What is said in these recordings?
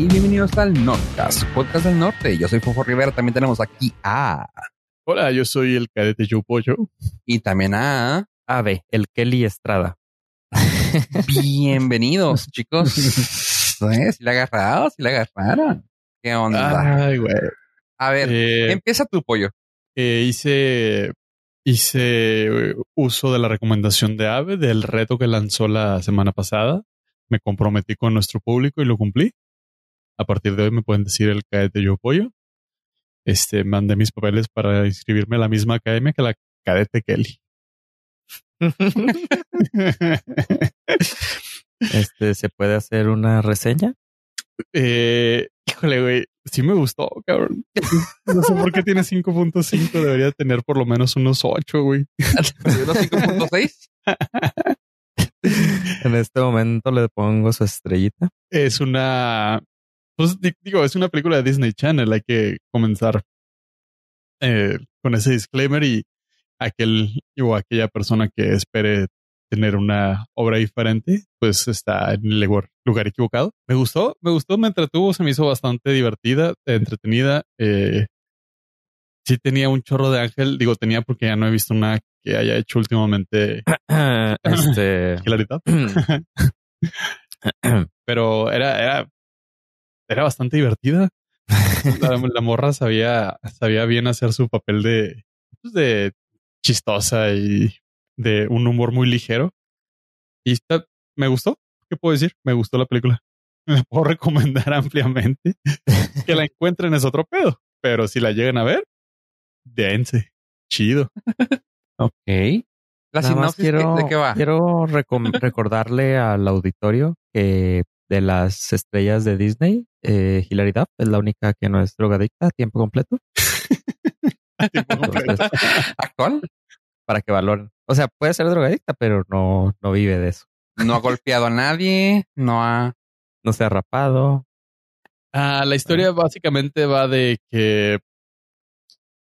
y bienvenidos al Nordcast, podcast del norte. Yo soy Fofo Rivera, también tenemos aquí a... Hola, yo soy el cadete Joe Pollo. Y también a... Ave, el Kelly Estrada. Bienvenidos, chicos. ¿Eh? Si le agarraron, si le agarraron. ¿Qué onda? Ay, güey. A ver, Eh, empieza tu pollo. eh, hice, hice eh, uso de la recomendación de Ave del reto que lanzó la semana pasada. Me comprometí con nuestro público y lo cumplí. A partir de hoy me pueden decir el cadete Yo Pollo. Este, mandé mis papeles para inscribirme a la misma academia que la cadete Kelly. Este, ¿se puede hacer una reseña? Eh, híjole, güey, sí me gustó, cabrón. No sé por qué tiene 5.5, debería tener por lo menos unos 8, güey. ¿Unos 5.6? En este momento le pongo su estrellita. Es una, pues di- digo, es una película de Disney Channel, hay que comenzar eh, con ese disclaimer y aquel o aquella persona que espere tener una obra diferente, pues está en el lugar, lugar equivocado. Me gustó, me gustó, me entretuvo, se me hizo bastante divertida, entretenida. Eh, sí tenía un chorro de ángel, digo tenía porque ya no he visto una que haya hecho últimamente Este. claridad, pero era, era, era bastante divertida. La, la morra sabía, sabía bien hacer su papel de, pues, de chistosa y de un humor muy ligero. Y está, me gustó. ¿Qué puedo decir? Me gustó la película. La puedo recomendar ampliamente. Que la encuentren es otro pedo. Pero si la llegan a ver, dense. Chido. Ok. La Nada más sinopsis, ¿qué- quiero, ¿de qué va? quiero recordarle al auditorio que de las estrellas de Disney, eh, Hilary Duff es la única que no es drogadicta a tiempo completo. Tiempo completo. Entonces, ¿Actual? para que valoren. O sea, puede ser drogadicta, pero no, no vive de eso. No ha golpeado a nadie, no ha... No se ha rapado. Ah, la historia básicamente va de que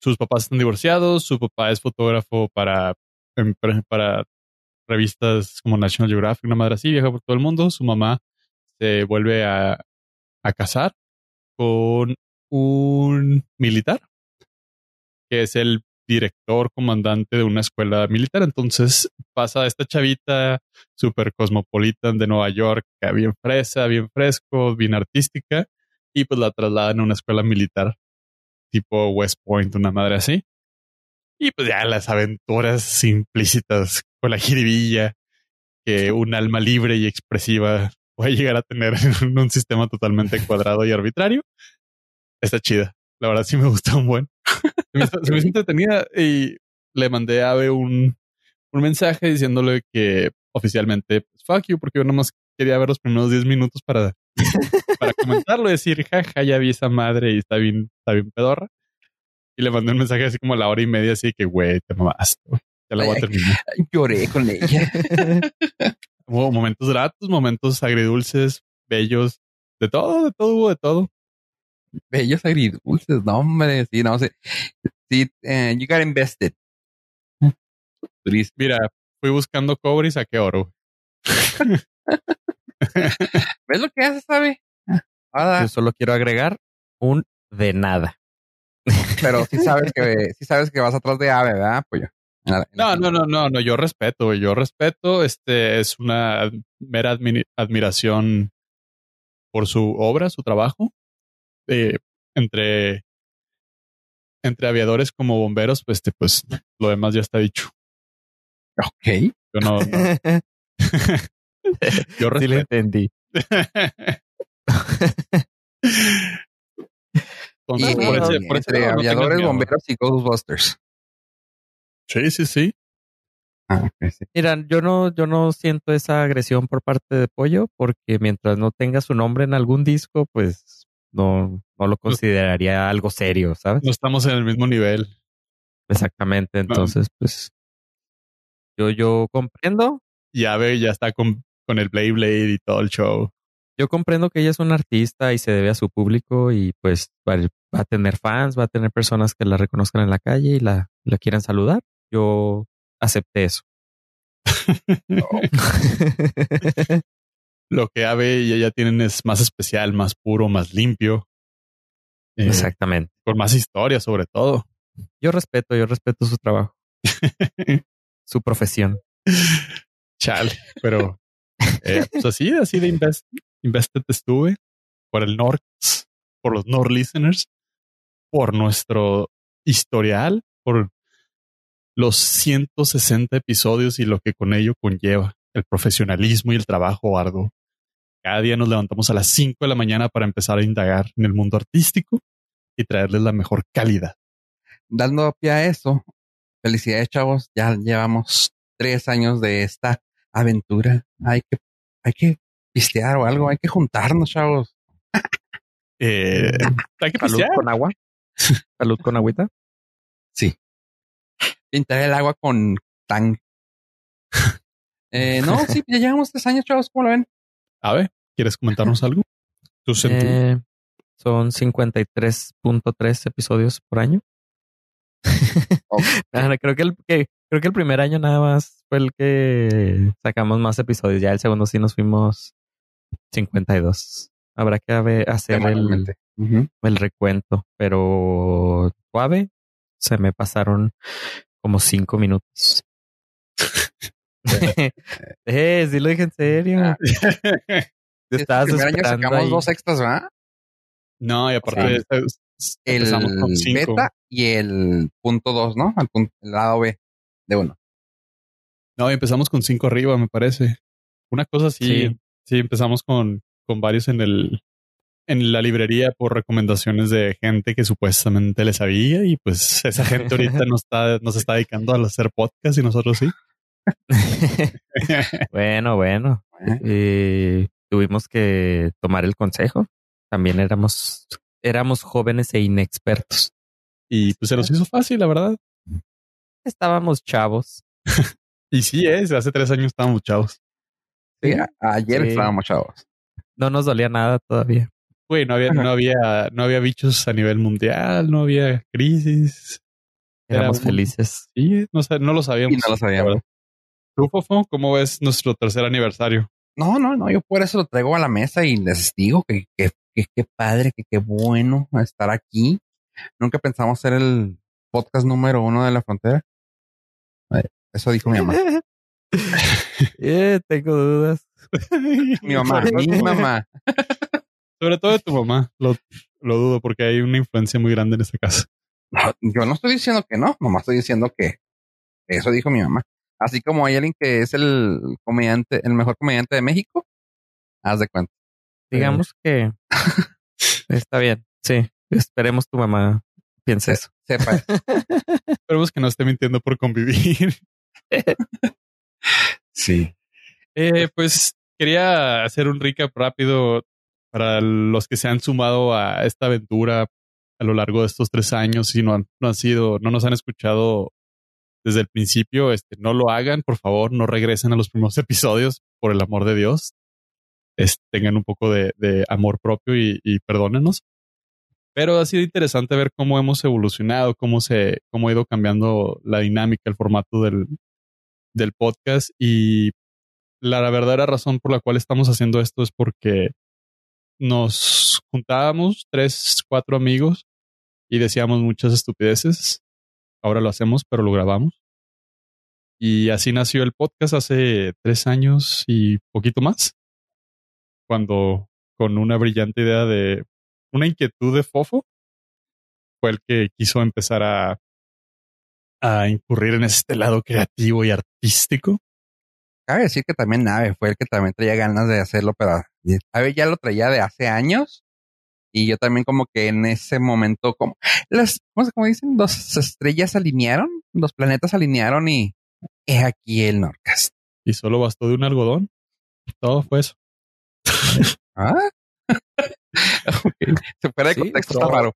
sus papás están divorciados, su papá es fotógrafo para, em, para- para revistas como National Geographic, una madre así, viaja por todo el mundo, su mamá se vuelve a, a casar con un militar, que es el director comandante de una escuela militar. Entonces pasa esta chavita super cosmopolitan de Nueva York, bien fresa, bien fresco, bien artística, y pues la trasladan a una escuela militar tipo West Point, una madre así. Y pues ya las aventuras implícitas con la jiribilla que un alma libre y expresiva puede llegar a tener en un sistema totalmente cuadrado y arbitrario. Está chida. La verdad sí me gusta un buen. Se me hizo, se me hizo entretenida y le mandé a Ave un, un mensaje diciéndole que oficialmente, pues, fuck you, porque yo nomás quería ver los primeros 10 minutos para, para comentarlo y decir, jaja, ya vi esa madre y está bien, está bien pedorra. Y le mandé un mensaje así como a la hora y media, así que, güey, te mamaste. Ya la voy a terminar. Lloré con ella. Hubo momentos gratos, momentos agridulces, bellos, de todo, de todo, hubo de todo. Bellos agridulces, no, hombre. Sí, no sé. Sí, eh, you got invested. Triste. Mira, fui buscando cobre y saqué oro. ¿Ves lo que hace, sabe? Ahora, Yo solo quiero agregar un de nada. pero sí sabes que sí sabes que vas atrás de ave, ¿verdad? Pues yo. En la- en la- No, no, no, no, no, yo respeto, yo respeto, este es una mera admi- admiración por su obra, su trabajo. Eh, entre, entre aviadores como bomberos, pues, este, pues lo demás ya está dicho. Ok. Yo no, no, yo Sí le respeto. entendí. Entonces, Y, por ese- por ese entre lado no aviadores, miedo. bomberos y Ghostbusters. Sí, sí, sí. Ah, ok, sí. Mira, yo no, yo no siento esa agresión por parte de Pollo, porque mientras no tenga su nombre en algún disco, pues no, no lo consideraría algo serio, ¿sabes? No estamos en el mismo nivel. Exactamente. Entonces, pues yo, yo comprendo, Ya ve, ya está con, con el Blade Blade y todo el show. yo comprendo que ella es una artista y se debe a su público y pues va, va a tener fans, va a tener personas que la reconozcan en la calle y la, la quieran saludar. Yo acepté eso. lo que Ave y ella tienen es más especial, más puro, más limpio. Eh, Exactamente. Con más historia, sobre todo. Yo respeto, yo respeto su trabajo, su profesión. Chale, pero eh, pues así, así de invest, Invested estuve por el Nord, por los Nord listeners, por nuestro historial, por los 160 episodios y lo que con ello conlleva el profesionalismo y el trabajo arduo. Cada día nos levantamos a las 5 de la mañana para empezar a indagar en el mundo artístico y traerles la mejor calidad. Dando pie a eso, felicidades chavos, ya llevamos tres años de esta aventura. Hay que, hay que pistear o algo, hay que juntarnos chavos. Eh, hay que Salud con agua. Salud con agüita. Sí. Pintar el agua con tan. eh, no, sí, ya llevamos tres años, chavos, ¿cómo lo ven? A ver, ¿quieres comentarnos algo? ¿Tu sentido? Eh, son 53.3 episodios por año. Creo que el que creo que el primer año nada más fue el que sacamos más episodios. Ya el segundo sí nos fuimos 52. Habrá que hacer el, el recuento, pero suave se me pasaron como cinco minutos. eh, sí lo dije en serio. Ah, Te Sí, estabas el primer año esperando sacamos ahí. dos extras, ¿verdad? no, y aparte Sí. es- es- El empezamos con cinco. beta y el punto dos, ¿no? El, punto, el lado B de uno. No, y empezamos con cinco arriba, me parece. Una cosa así. Sí, Sí. empezamos con, con varios en el en la librería por recomendaciones de gente que supuestamente le sabía y pues esa gente ahorita nos está nos está dedicando a hacer podcast y nosotros sí. bueno, bueno. ¿eh? Eh, tuvimos que tomar el consejo. También éramos, éramos jóvenes e inexpertos. y pues se nos hizo fácil, la verdad. Estábamos chavos. Y sí, es, hace tres años estábamos chavos. Sí, ayer Sí. estábamos chavos. No nos dolía nada todavía. Güey, no había, Ajá. no había, no había bichos a nivel mundial, no había crisis. Éramos felices. Sí, no, no lo Y sabíamos. no lo sabíamos. la verdad. ¿Tú, Fofo, cómo ves nuestro tercer aniversario? No, no, no, yo por eso lo traigo a la mesa y les digo que que, que, qué padre, que qué bueno estar aquí. Nunca pensamos ser el podcast número uno de la frontera. Eh, Eso dijo mi mamá. Eh, tengo dudas. Mi mamá, mi mamá. Sobre todo de tu mamá, lo, lo dudo porque hay una influencia muy grande en esta casa. No, yo no estoy diciendo que no, nomás estoy diciendo que eso dijo mi mamá. Así como hay alguien que es el comediante, el mejor comediante de México, haz de cuenta. Digamos que está bien. Sí, esperemos tu mamá piense eso. Sepa. eso. Esperemos que no esté mintiendo por convivir. sí. Eh, pues quería hacer un recap rápido para los que se han sumado a esta aventura a lo largo de estos tres años y no han, no han sido, no nos han escuchado desde el principio. Este, no lo hagan, por favor, no regresen a los primeros episodios, por el amor de Dios. Es- tengan un poco de, de amor propio y, perdónenos. Pero ha sido interesante ver cómo hemos evolucionado, cómo se, cómo ha ido cambiando la dinámica, el formato del, del podcast y la verdadera razón por la cual estamos haciendo esto es porque nos juntábamos tres, cuatro amigos y decíamos muchas estupideces. Ahora lo hacemos, pero lo grabamos. Y así nació el podcast hace tres años y poquito más. Cuando con una brillante idea de una inquietud de Fofo fue el que quiso empezar a, a incurrir en este lado creativo y artístico. Cabe decir que también Nave fue el que también traía ganas de hacerlo, pero Nave ya lo traía de hace años. Y yo también como que en ese momento, como las, ¿cómo se- cómo dicen? Dos estrellas se alinearon, los planetas se alinearon y he aquí el Norcas. Y solo bastó de un algodón. Todo fue eso. ¿Ah? Ok. Se fuera de Sí, contexto, está raro.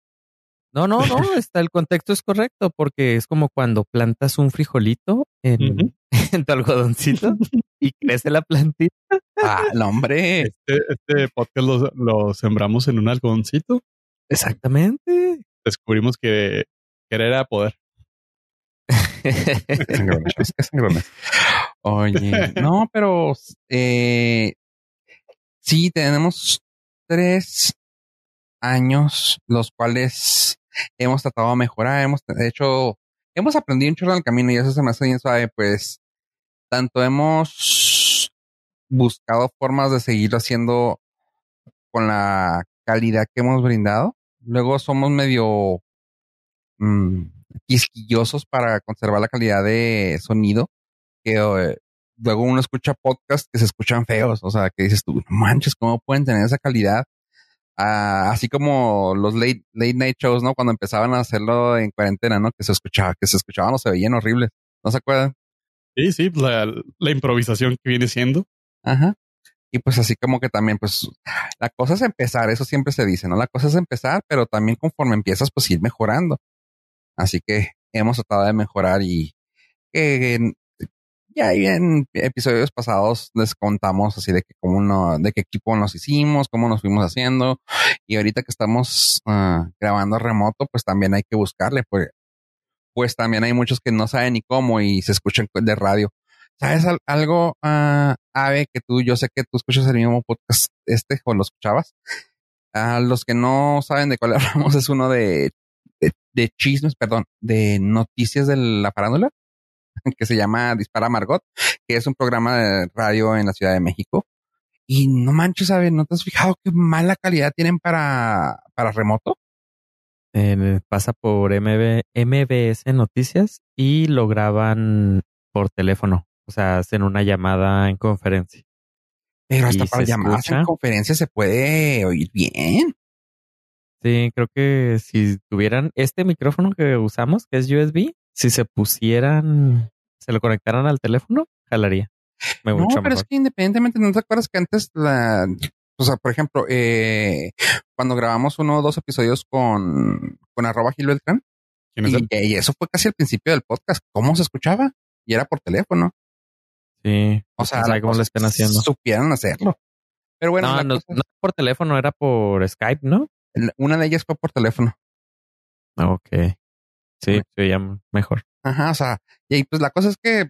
No, no, no, está, el contexto es correcto porque es como cuando plantas un frijolito en. en tu algodoncito y crece la plantita. Ah, no, hombre. Este, este podcast lo, lo sembramos en un algodoncito. Exactamente. Descubrimos que querer era poder. Oye, no, pero eh, sí, tenemos tres años, los cuales hemos tratado de mejorar, hemos de hecho, hemos aprendido un chorro en el camino y eso se me hace bien suave, pues tanto hemos buscado formas de seguir haciendo con la calidad que hemos brindado. Luego somos medio mm, quisquillosos para conservar la calidad de sonido, que eh, luego uno escucha podcasts que se escuchan feos, o sea, que dices tú, no manches, ¿cómo pueden tener esa calidad? Ah, así como los late, late night shows, ¿no? Cuando empezaban a hacerlo en cuarentena, ¿no? Que se escuchaba, que se escuchaban o se veían horribles. ¿No se acuerdan? Sí, sí, la, la improvisación que viene siendo. Ajá. Y pues así como que también, pues la cosa es empezar, eso siempre se dice, ¿no? La cosa es empezar, pero también conforme empiezas, pues ir mejorando. Así que hemos tratado de mejorar y eh, ya en episodios pasados les contamos así de que cómo de qué equipo nos hicimos, cómo nos fuimos haciendo. Y ahorita que estamos uh, grabando remoto, pues también hay que buscarle, pues, pues también hay muchos que no saben ni cómo y se escuchan de radio. ¿Sabes algo, uh, Ave, que tú, yo sé que tú escuchas el mismo podcast este o lo escuchabas? A los que no saben de cuál hablamos es uno de, de, chismes, perdón, de noticias de la farándula que se llama Dispara Margot, que es un programa de radio en la Ciudad de México. Y no manches, ¿sabes? ¿No te has fijado qué mala calidad tienen para, para remoto? Eh, pasa por MB, MBS Noticias y lo graban por teléfono. O sea, hacen una llamada en conferencia. Pero hasta para llamadas en conferencia se puede oír bien. Sí, creo que si tuvieran este micrófono que usamos, que es USB, si se pusieran, se lo conectaran al teléfono, jalaría. Me no, pero es que independientemente, ¿no te acuerdas que antes la, o sea, por ejemplo, eh, cuando grabamos uno o dos episodios con, con arroba Gil Beltrán, y, y, eso fue casi al principio del podcast, ¿cómo se escuchaba? Y era por teléfono. Sí. O sea, cómo lo están haciendo. Supieran hacerlo. Pero bueno, no, no, no por teléfono, era por Skype, ¿no? Una de ellas fue por teléfono. Ok. Sí, se veía mejor. Ajá, o sea, y pues la cosa es que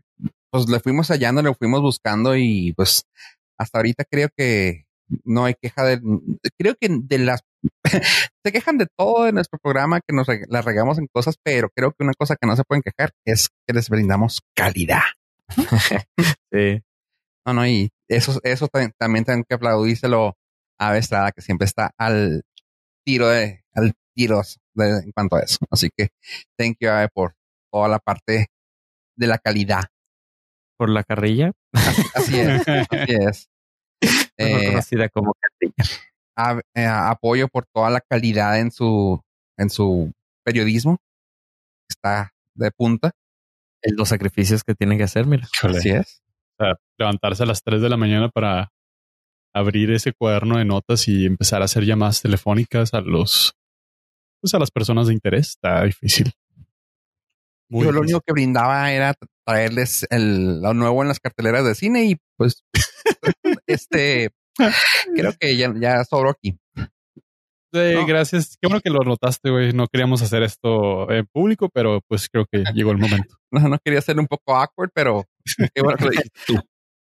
pues le fuimos hallando, le fuimos buscando y pues hasta ahorita creo que no hay queja de, creo que de las, se quejan de todo en nuestro programa, que nos la regamos en cosas, pero creo que una cosa que no se pueden quejar es que les brindamos calidad. sí. No, no, y eso, eso también, también tengo que aplaudírselo a Estrada, que siempre está al tiro de, al tiros en cuanto a eso. Así que thank you por toda la parte de la calidad. Por la carrilla. Así, es, así es. Eh, conocida como carrilla. Eh, apoyo por toda la calidad en su, en su periodismo. Está de punta. Los sacrificios que tiene que hacer, mira. Así es. O sea, levantarse a las 3 de la mañana para abrir ese cuaderno de notas y empezar a hacer llamadas telefónicas a los pues a las personas de interés está difícil. Yo lo único que brindaba era traerles el, lo nuevo en las carteleras de cine y pues este creo que ya, ya sobró aquí. Gracias. Qué bueno que lo notaste, güey. No queríamos hacer esto en público, pero pues creo que llegó el momento. No, no quería ser un poco awkward, pero qué bueno que lo tú.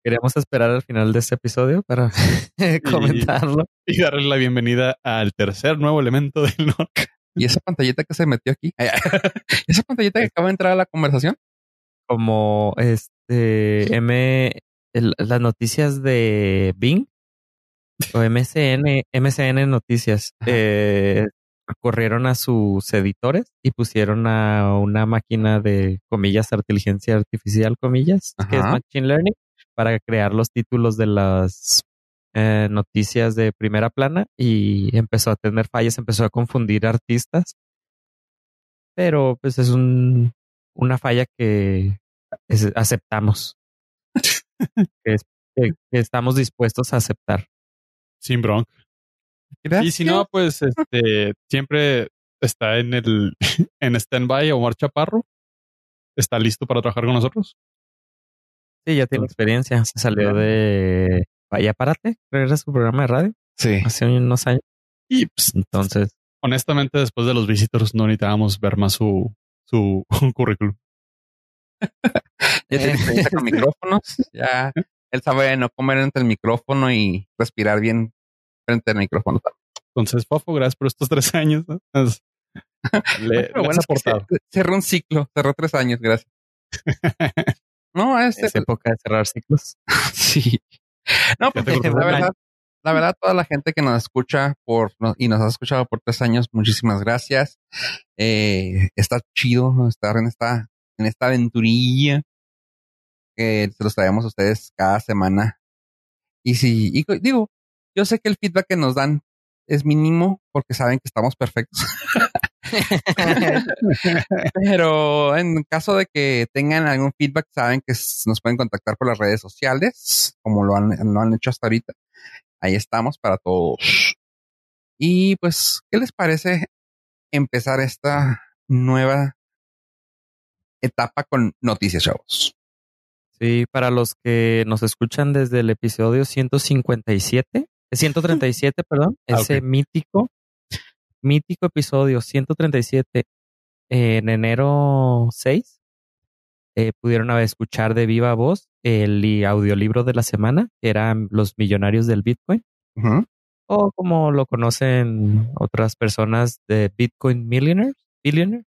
Queríamos esperar al final de este episodio para comentarlo. Y, darle la bienvenida al tercer nuevo elemento del NOC. ¿Y esa pantallita que se metió aquí? ¿Esa pantallita que acaba de entrar a la conversación? Como este M las noticias de Bing o MCN, MCN Noticias eh, corrieron a sus editores y pusieron a una máquina de comillas, inteligencia artificial, comillas, que es Machine Learning, para crear los títulos de las eh, noticias de primera plana y empezó a tener fallas, empezó a confundir artistas. Pero pues es un, una falla que aceptamos. que, estamos dispuestos a aceptar. Sin bronca. Y si no, pues este siempre está en el en stand-by Omar Chaparro. Está listo para trabajar con nosotros. Sí, ya tiene experiencia. Se salió de Vaya Párate, creo que era su programa de radio. Sí. Hace unos años. Y pues, entonces. Honestamente, después de los visitores no necesitábamos ver más su, su currículum. ya tiene experiencia con micrófonos. Ya Él sabe no comer entre el micrófono y respirar bien frente al micrófono. Entonces, Fofo, gracias por estos tres años. ¿no? Le, Pero bueno, cerró un ciclo, cerró tres años, gracias. No, este, Es época de cerrar ciclos. sí. No, porque la verdad, la verdad, toda la gente que nos escucha por y nos ha escuchado por tres años, muchísimas gracias. Eh, está chido ¿no? estar en esta, en esta aventurilla que se los traemos a ustedes cada semana. Y sí, y digo, yo sé que el feedback que nos dan es mínimo porque saben que estamos perfectos. Pero en caso de que tengan algún feedback, saben que nos pueden contactar por las redes sociales, como lo han, lo han hecho hasta ahorita. Ahí estamos para todos. Y pues, ¿qué les parece empezar esta nueva etapa con noticias, chavos? Sí, para los que nos escuchan desde el episodio 157, eh, 137, perdón, Ah, ese mítico, mítico episodio 137 en enero 6, eh, pudieron escuchar de viva voz el li- audiolibro de la semana, que eran Los Millonarios del Bitcoin, o como lo conocen otras personas de Bitcoin Millionaires, Billionaire,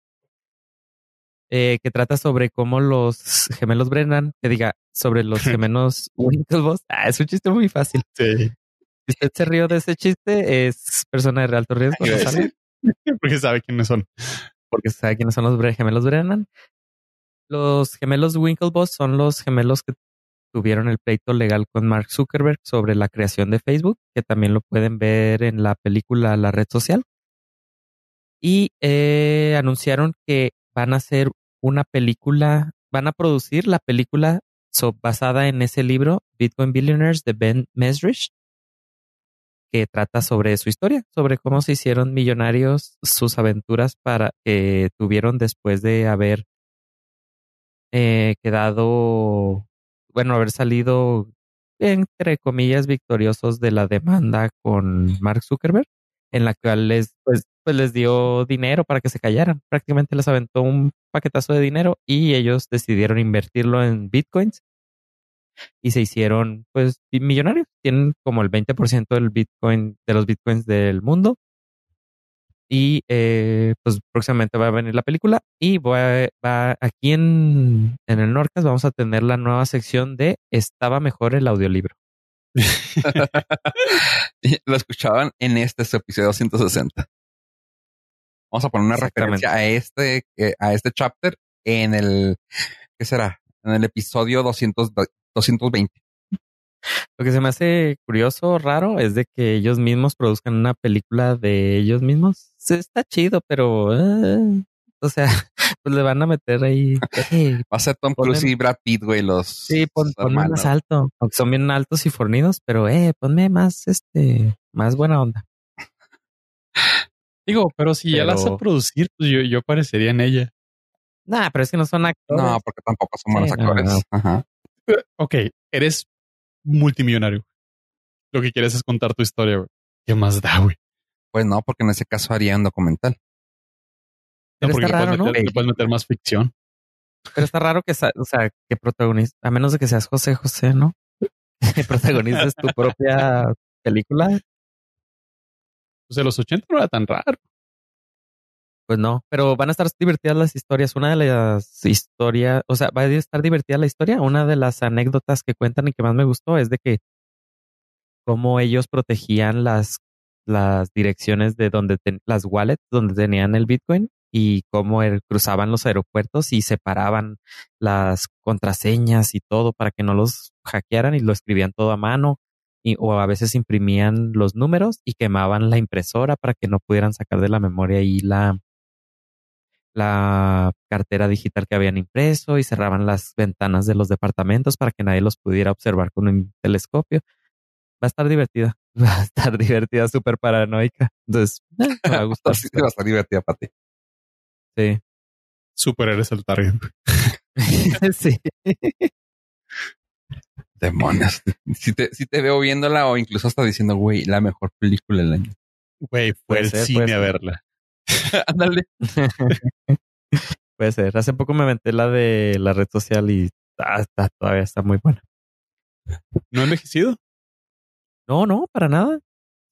eh, que trata sobre cómo los gemelos Brennan, que diga, sobre los gemelos Winklevoss. Ah, es un chiste muy fácil. Sí. Si usted se rió de ese chiste, es persona de alto riesgo. Porque sabe quiénes son. porque sabe quiénes son los gemelos Brennan. Los gemelos Winklevoss son los gemelos que tuvieron el pleito legal con Mark Zuckerberg sobre la creación de Facebook, que también lo pueden ver en la película La Red Social. Y eh, anunciaron que van a hacer una película, van a producir la película so- basada en ese libro, Bitcoin Billionaires de Ben Mesrich, que trata sobre su historia, sobre cómo se hicieron millonarios, sus aventuras para que tuvieron después de haber eh, quedado, bueno, haber salido entre comillas victoriosos de la demanda con Mark Zuckerberg, en la cual les pues, pues les dio dinero para que se callaran. Prácticamente les aventó un paquetazo de dinero y ellos decidieron invertirlo en bitcoins y se hicieron pues millonarios. Tienen como el 20% del bitcoin, de los bitcoins del mundo. Y eh, pues próximamente va a venir la película y va aquí en, en el Norcas vamos a tener la nueva sección de Estaba mejor el audiolibro. Lo escuchaban en este su episodio 160. Vamos a poner una referencia a este, eh, a este chapter en el, ¿qué será? En el episodio 200, 220. Lo que se me hace curioso, raro, es de que ellos mismos produzcan una película de ellos mismos. Está chido, pero... eh, o sea, pues le van a meter ahí... eh, Va a ser Tom Cruise y Brad Pitt, güey, los sí, pon- ponme más alto. Aunque son bien altos y fornidos, pero eh, ponme más, este, más buena onda. Digo, pero si ya la vas a producir, pues yo, yo aparecería en ella. Nah, pero es que no son actores. No, porque tampoco son buenos Sí, actores. no. Ajá. Eh, Ok, eres multimillonario. Lo que quieres es contar tu historia, güey. ¿Qué más da, güey? Pues no, porque en ese caso haría un documental. No, porque está le, raro, puedes ¿no? meter, le puedes meter más ficción. Pero está raro que, o sea, que protagonista, a menos de que seas José José, ¿no? Que protagonices tu propia película, Pues en los 80 no era tan raro. pues no. Pero van a estar divertidas las historias. Una de las historias, o sea, va a estar divertida la historia. Una de las anécdotas que cuentan y que más me gustó es de que cómo ellos protegían las, las direcciones de donde ten- las wallets donde tenían el Bitcoin y cómo er- cruzaban los aeropuertos y separaban las contraseñas y todo para que no los hackearan y lo escribían todo a mano y, o a veces imprimían los números y quemaban la impresora para que no pudieran sacar de la memoria ahí la la cartera digital que habían impreso y cerraban las ventanas de los departamentos para que nadie los pudiera observar con un telescopio. Va a estar divertida. Va a estar divertida, súper paranoica. Entonces, eh, me va a gustar. Sí, va a estar divertida para ti. Sí. Super eres el target. sí. Demonios. Si te, si te veo viéndola o incluso hasta diciendo, güey, la mejor película del año. Güey, fue el ser, cine a verla. Ándale. Puede ser. Hace poco me aventé la de la red social y ah, está, todavía está muy buena. ¿No ha envejecido? No, no, para nada.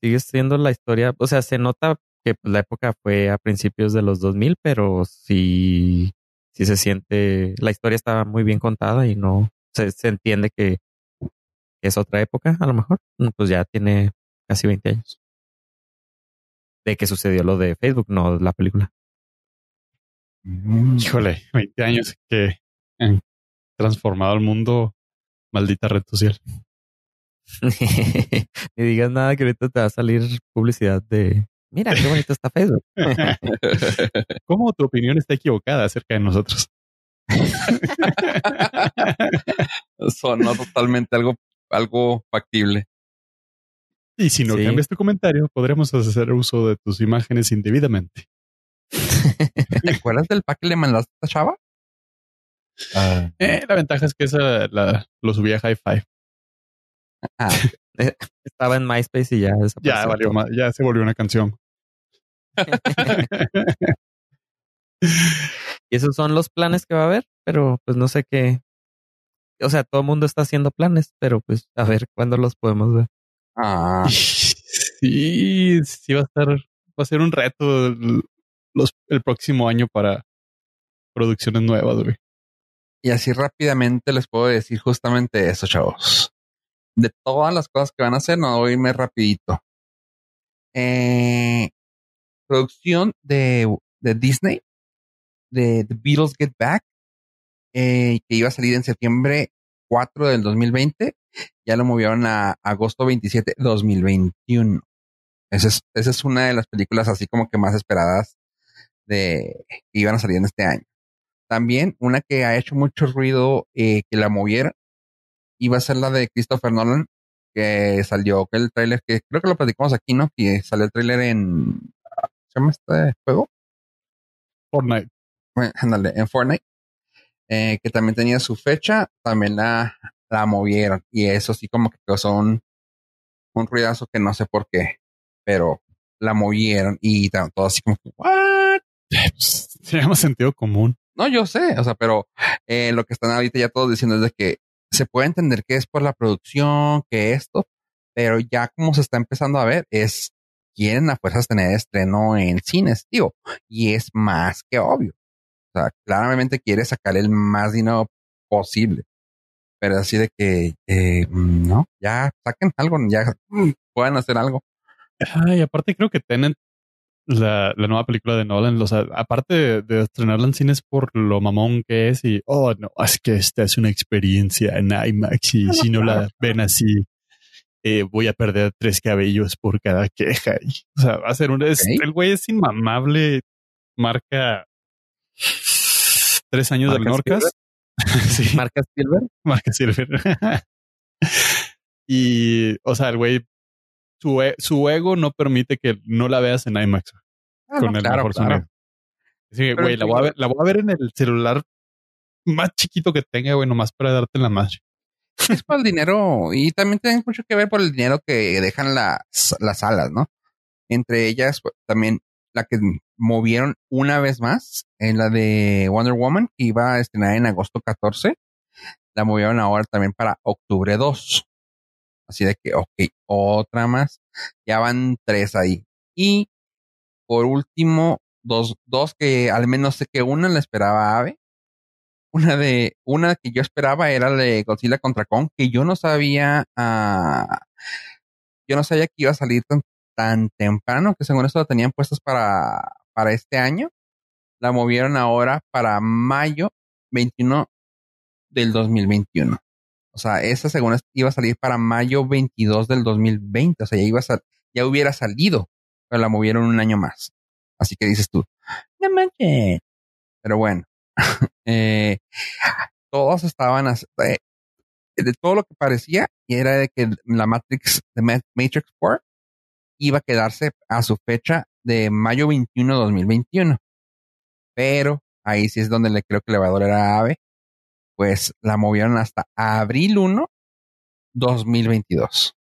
Sigue siendo la historia. O sea, se nota que pues, la época fue a principios de los 2000, pero sí, sí se siente. La historia está muy bien contada y no se, se entiende que es otra época, a lo mejor. Pues ya tiene casi 20 años. De que sucedió lo de Facebook, no la película. Mm. Híjole, 20 años que han transformado el mundo. Maldita red social. Ni digas nada que ahorita te va a salir publicidad de mira qué bonito está Facebook. ¿Cómo tu opinión está equivocada acerca de nosotros? Sonó totalmente algo, algo factible. Y si no Sí. cambias tu comentario, podremos hacer uso de tus imágenes indebidamente. ¿Te acuerdas del pack que le mandaste a esta chava? Eh, la ventaja es que esa la, lo subí a Hi-Fi. ah, Estaba en MySpace y ya Ya valió ma- ya se volvió una canción. Y esos son los planes que va a haber, pero pues no sé qué. O sea, todo el mundo está haciendo planes, pero pues a ver cuándo los podemos ver. ah. Sí, sí va a estar, va a ser un reto el, los, el próximo año para producciones nuevas, güey. Y así rápidamente les puedo decir justamente eso, chavos. De todas las cosas que van a hacer, no voy a irme rapidito. Eh, producción de, de Disney, de The Beatles Get Back, eh, que iba a salir en septiembre 4 del 2020, ya lo movieron a agosto 27, 2021. Esa es, esa es una de las películas así como que más esperadas de que iban a salir en este año. También una que ha hecho mucho ruido eh, que la moviera iba a ser la de Christopher Nolan, que salió el tráiler, que creo que lo platicamos aquí, ¿no? Que salió el tráiler en... ¿Se llama este juego? Fortnite. Bueno, ándale, en Fortnite. eh, que también tenía su fecha, también la, la movieron. Y eso sí como que causó un, un ruidazo que no sé por qué, pero la movieron y todo así como que, ¿what? Se llama sentido común. No, yo sé, o sea, pero eh, lo que están ahorita ya todos diciendo es de que se puede entender que es por la producción, que esto, pero ya como se está empezando a ver es quieren a fuerzas tener estreno en cines, digo, y es más que obvio. O sea, claramente quiere sacar el más dinero posible, pero así de que eh, mm, no, ya saquen algo, ya mm, puedan hacer algo. Ay, aparte creo que Tenet, la, la nueva película de Nolan, o sea, aparte de, de estrenarla en cines por lo mamón que es y, oh, no, es que esta es una experiencia en IMAX y si no la ven así, eh, voy a perder tres cabellos por cada queja. Y, o sea, va a ser un... es- el güey es inmamable, marca tres años del ¿Marca Norcas. sí. Marca Spielberg. Marca Silver. y, o sea, el güey, su, e- su ego no permite que no la veas en IMAX Ah, con no, el claro, mejor claro. sonido. Güey, la voy, a ver, la voy a ver en el celular más chiquito que tenga, güey, nomás para darte la madre. es por el dinero y también tiene mucho que ver por el dinero que dejan las, las salas, ¿no? Entre ellas pues, también la que movieron una vez más en la de Wonder Woman que iba a estrenar en agosto 14, la movieron ahora también para octubre 2. Así de que, ok, otra más. Ya van tres ahí. Y por último, dos, dos que al menos sé que una la esperaba Ave una de una que yo esperaba era la de Godzilla contra Kong que yo no sabía ah, yo no sabía que iba a salir tan, tan temprano que según esto la tenían puestas para para este año la movieron ahora para mayo 21 del 2021 o sea esa según iba a salir para mayo 22 del 2020 o sea ya iba a ya hubiera salido pero la movieron un año más. Así que dices tú no manches pero bueno eh, todos estaban eh, de todo lo que parecía y era de que la Matrix de Ma- Matrix 4 iba a quedarse a su fecha de mayo 21 de 2021 pero ahí sí es donde le creo que le va a doler a Ave pues la movieron hasta abril 1 2022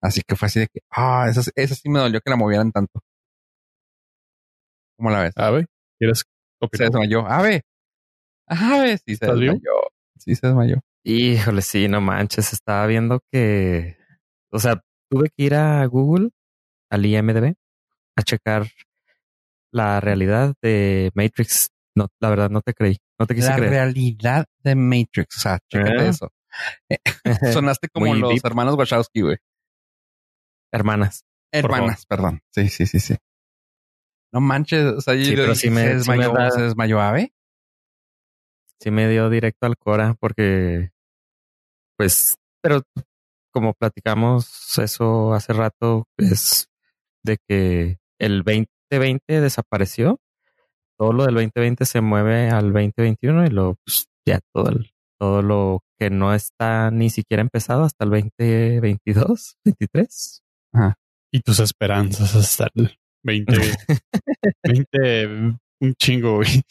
así que fue así de que ah esa, esa sí me dolió que la movieran tanto ¿cómo la ves? A ver, ¿quieres se desmayó. Ave. Ave, sí se ¿Estás vivo? desmayó. Sí se desmayó. Híjole, sí, no manches. Estaba viendo que, o sea, tuve que ir a Google, al IMDb, a checar la realidad de Matrix. No, la verdad no te creí. No te quise La creer. realidad de Matrix. O sea, chécate Ah. eso. Sonaste como Muy los deep. hermanos Wachowski, güey. Hermanas. Hermanas, perdón. Sí, sí, sí, sí. No manches. O sea, Sí, pero sí me- se, sí me desmayó, da- se desmayó Ave. Sí me dio directo al Cora porque, pues, pero como platicamos eso hace rato, es de que el 2020 desapareció. Todo lo del 2020 se mueve al 2021 y lo, pues, ya todo, el- todo lo que no está ni siquiera empezado hasta el 2022, 23. Y tus esperanzas hasta el 20, 20, un chingo, güey.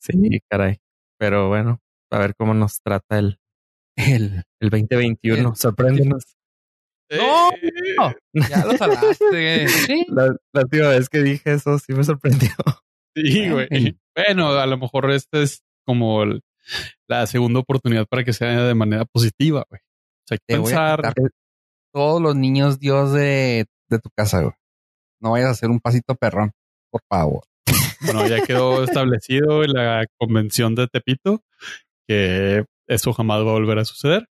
Sí, caray. Pero bueno, a ver cómo nos trata el, El. el 2021. El- Sorpréndenos. ¡No! Eh, Ya lo salaste. Sí. La, la última vez que dije eso sí me sorprendió. Sí, güey. Bueno, a lo mejor esta es como el- la segunda oportunidad para que sea de manera positiva, güey. O sea, hay que Te pensar. todos los niños Dios de, de tu casa, güey. No vayas a hacer un pasito perrón, por favor. Bueno, ya quedó establecido en la convención de Tepito que eso jamás va a volver a suceder.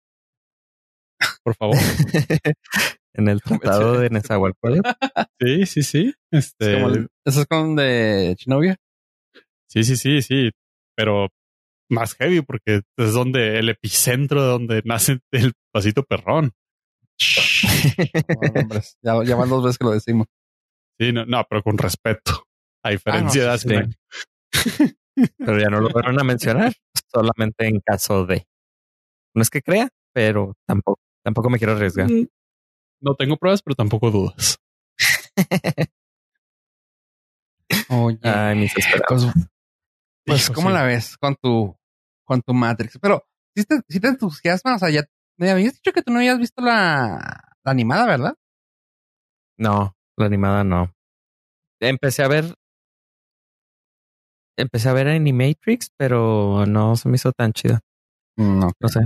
Por favor. en el tratado de Nezahualcóyotl. Sí, sí, sí. Es Este, el- ¿Eso es con de Chinovia? sí, sí, sí, sí. Pero más heavy porque es donde el epicentro de donde nace el pasito perrón. No, hombres, ya, ya van dos veces que lo decimos. Sí, no, no, pero con respeto. A diferencia Ah, no, de hace sí, año. Pero ya no lo fueron a mencionar, solamente en caso de. No es que crea, pero tampoco, tampoco me quiero arriesgar. Mm, No tengo pruebas, pero tampoco dudas. Oye, Ay, mis esperanzas. pues, pues, Hijo, ¿cómo sí. la ves con tu, con tu Matrix? Pero, si te, sí te entusiasma, o sea, ya me habías dicho que tú no habías visto la, la animada, ¿verdad? No, la animada no. Empecé a ver. Empecé a ver Animatrix, pero no se me hizo tan chida. No. No sé.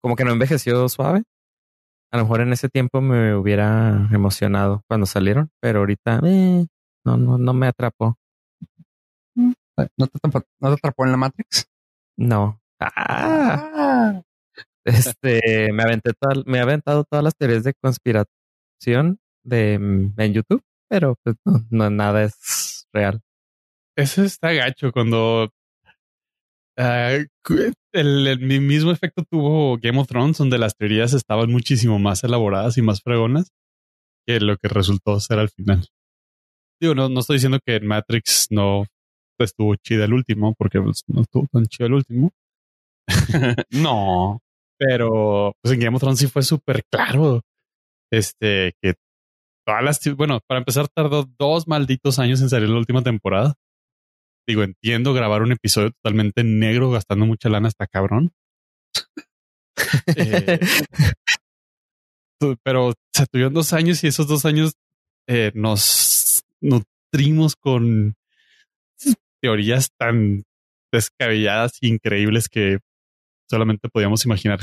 Como que no envejeció suave. A lo mejor en ese tiempo me hubiera emocionado cuando salieron, pero ahorita eh, no, no, no me atrapó. ¿No te, atrapó- no te atrapó en la Matrix? No. Ah, Ah. este, me aventé toda- me he aventado todas las teorías de conspiración de mm, en YouTube, pero pues no, no nada es real. Ese está gacho cuando ah, el, el mi- mismo efecto tuvo Game of Thrones, donde las teorías estaban muchísimo más elaboradas y más fregonas que lo que resultó ser al final. Digo, no, no estoy diciendo que en Matrix no estuvo chida el último, porque pues, no estuvo tan chido el último, no. pero pues en Game of Thrones sí fue súper claro. Este, que todas las, bueno, para empezar tardó dos malditos años en salir la última temporada. Digo, entiendo grabar un episodio totalmente negro gastando mucha lana hasta cabrón. Eh, pero se tuvieron dos años y esos dos años eh, nos nutrimos con teorías tan descabelladas e increíbles que solamente podíamos imaginar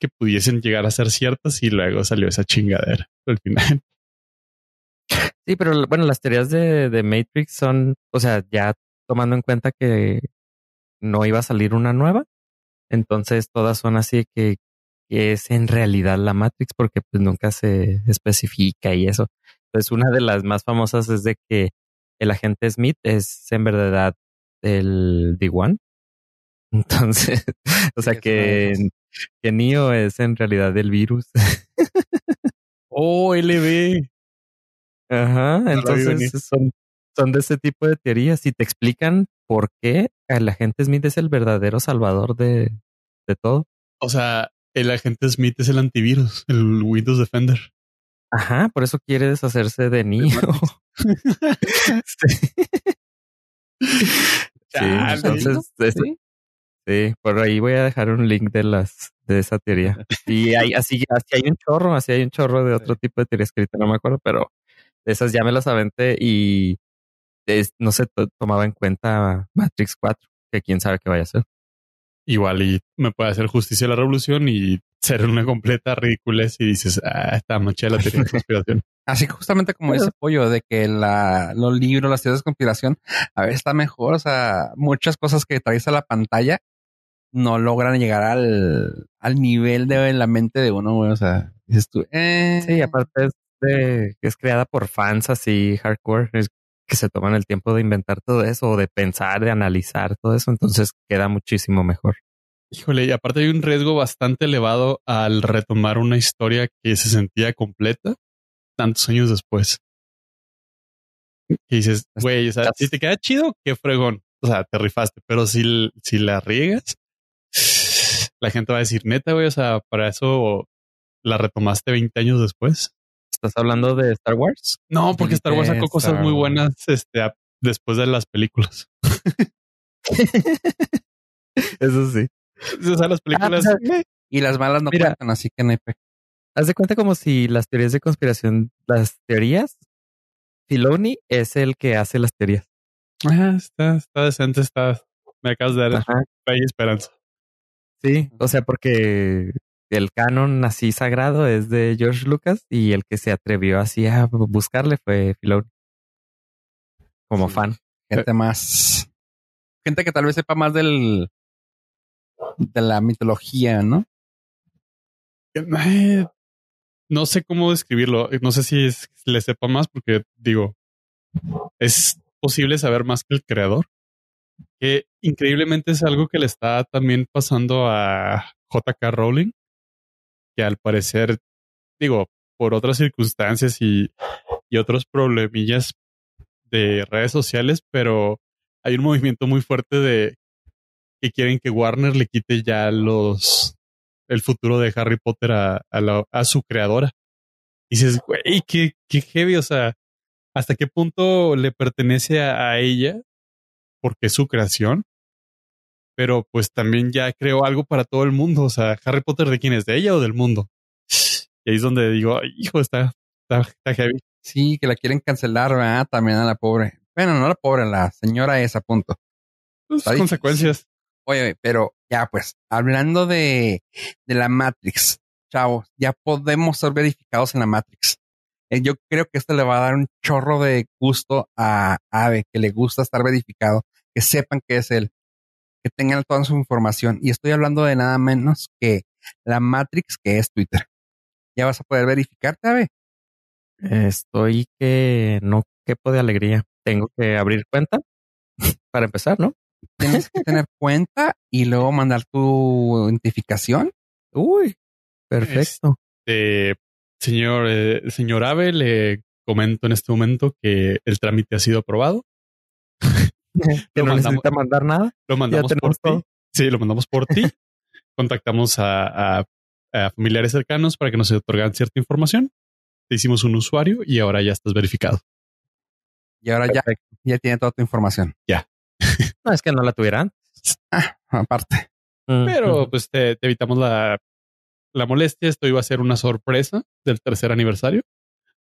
que pudiesen llegar a ser ciertas y luego salió esa chingadera al final. Sí, pero bueno, las teorías de, de Matrix son, o sea, ya tomando en cuenta que no iba a salir una nueva, entonces todas son así que, que es en realidad la Matrix porque pues nunca se especifica y eso. Entonces una de las más famosas es de que el agente Smith es en verdad el D1. Entonces, o sea Sí, que, que Neo es en realidad el virus. Oh, LB. Ajá, entonces son, son de ese tipo de teorías y te explican por qué el agente Smith es el verdadero salvador de, de todo. O sea, el agente Smith es el antivirus, el Windows Defender. Ajá, por eso quiere deshacerse de Neo. sí. Sí, entonces, es- ¿Sí? sí, por ahí voy a dejar un link de las de esa teoría. Y hay, así, así hay un chorro, así hay un chorro de otro tipo de teorías que ahorita no me acuerdo, pero esas ya me las aventé y es- no se to- tomaba en cuenta Matrix 4, que quién sabe qué vaya a ser. igual y me puede hacer justicia a la revolución y ser una completa ridiculez y dices, ah, está mancha la teoría de conspiración. Así que justamente como dice Pollo, de que la, los libros, las teorías de conspiración, a veces está mejor. O sea, muchas cosas que traes a la pantalla no logran llegar al, al nivel de la mente de uno, güey. O sea, dices tú, eh. Sí, aparte es, de, es creada por fans así hardcore, es que se toman el tiempo de inventar todo eso, o de pensar, de analizar todo eso, entonces queda muchísimo mejor. Híjole, y aparte hay un riesgo bastante elevado al retomar una historia que se sentía completa tantos años después. Y dices, güey, o sea, si te queda chido, qué fregón. O sea, te rifaste, pero si, si la riegas, la gente va a decir, neta, güey, o sea, para eso la retomaste 20 años después. ¿Estás hablando de Star Wars? No, porque Star Wars sacó cosas muy buenas este, después de las películas. Eso sí. O sea, las películas. Ah, pues, y las malas no cuentan, así que no hay Haz de cuenta como si las teorías de conspiración, las teorías, Filoni es el que hace las teorías. Ah, está, está decente, está. Me acabas de dar Ajá. esperanza. Sí, o sea, porque el canon así sagrado es de George Lucas y el que se atrevió así a buscarle fue Filoni. Como Sí. fan. gente más, gente que tal vez sepa más del, de la mitología, ¿no? No sé cómo describirlo. No sé si es- le sepa más porque digo, es posible saber más que el creador. Que increíblemente es algo que le está también pasando a JK Rowling, que al parecer, digo, por otras circunstancias y, y otros problemillas de redes sociales, pero hay un movimiento muy fuerte de que quieren que Warner le quite ya los el futuro de Harry Potter a, su creadora. Y dices, güey, qué, qué heavy, o sea, ¿hasta qué punto le pertenece a, a ella? Porque es su creación. Pero pues también ya creó algo para todo el mundo. O sea, Harry Potter de quién es, de ella o del mundo. Y ahí es donde digo, "Ay, hijo, está, está, está heavy. Sí, que la quieren cancelar, ¿verdad? También a la pobre. Bueno, no la pobre, la señora esa, punto. Pues, Está difícil. consecuencias. Oye, pero ya pues, hablando de, de la Matrix, chavos, ya podemos ser verificados en la Matrix. Eh, yo creo que esto le va a dar un chorro de gusto a Ave, que le gusta estar verificado, que sepan que es él, que tengan toda su información. Y estoy hablando de nada menos que la Matrix, que es Twitter. Ya vas a poder verificarte, Ave. Estoy que no quepo de alegría. Tengo que abrir cuenta para empezar, ¿no? Tienes que tener cuenta y luego mandar tu identificación. Uy, perfecto. Eh, señor, eh, señor Ave, le comento en este momento que el trámite ha sido aprobado. que no mandamos- necesita mandar nada. Lo mandamos por ti. Sí, lo mandamos por ti. Contactamos a, a- a familiares cercanos para que nos otorgan cierta información. Te hicimos un usuario y ahora ya estás verificado. Y ahora ya, ya tiene toda tu información. No, es que no la tuvieran. Ah, aparte. Pero pues te, te evitamos la, la molestia. Esto iba a ser una sorpresa del tercer aniversario.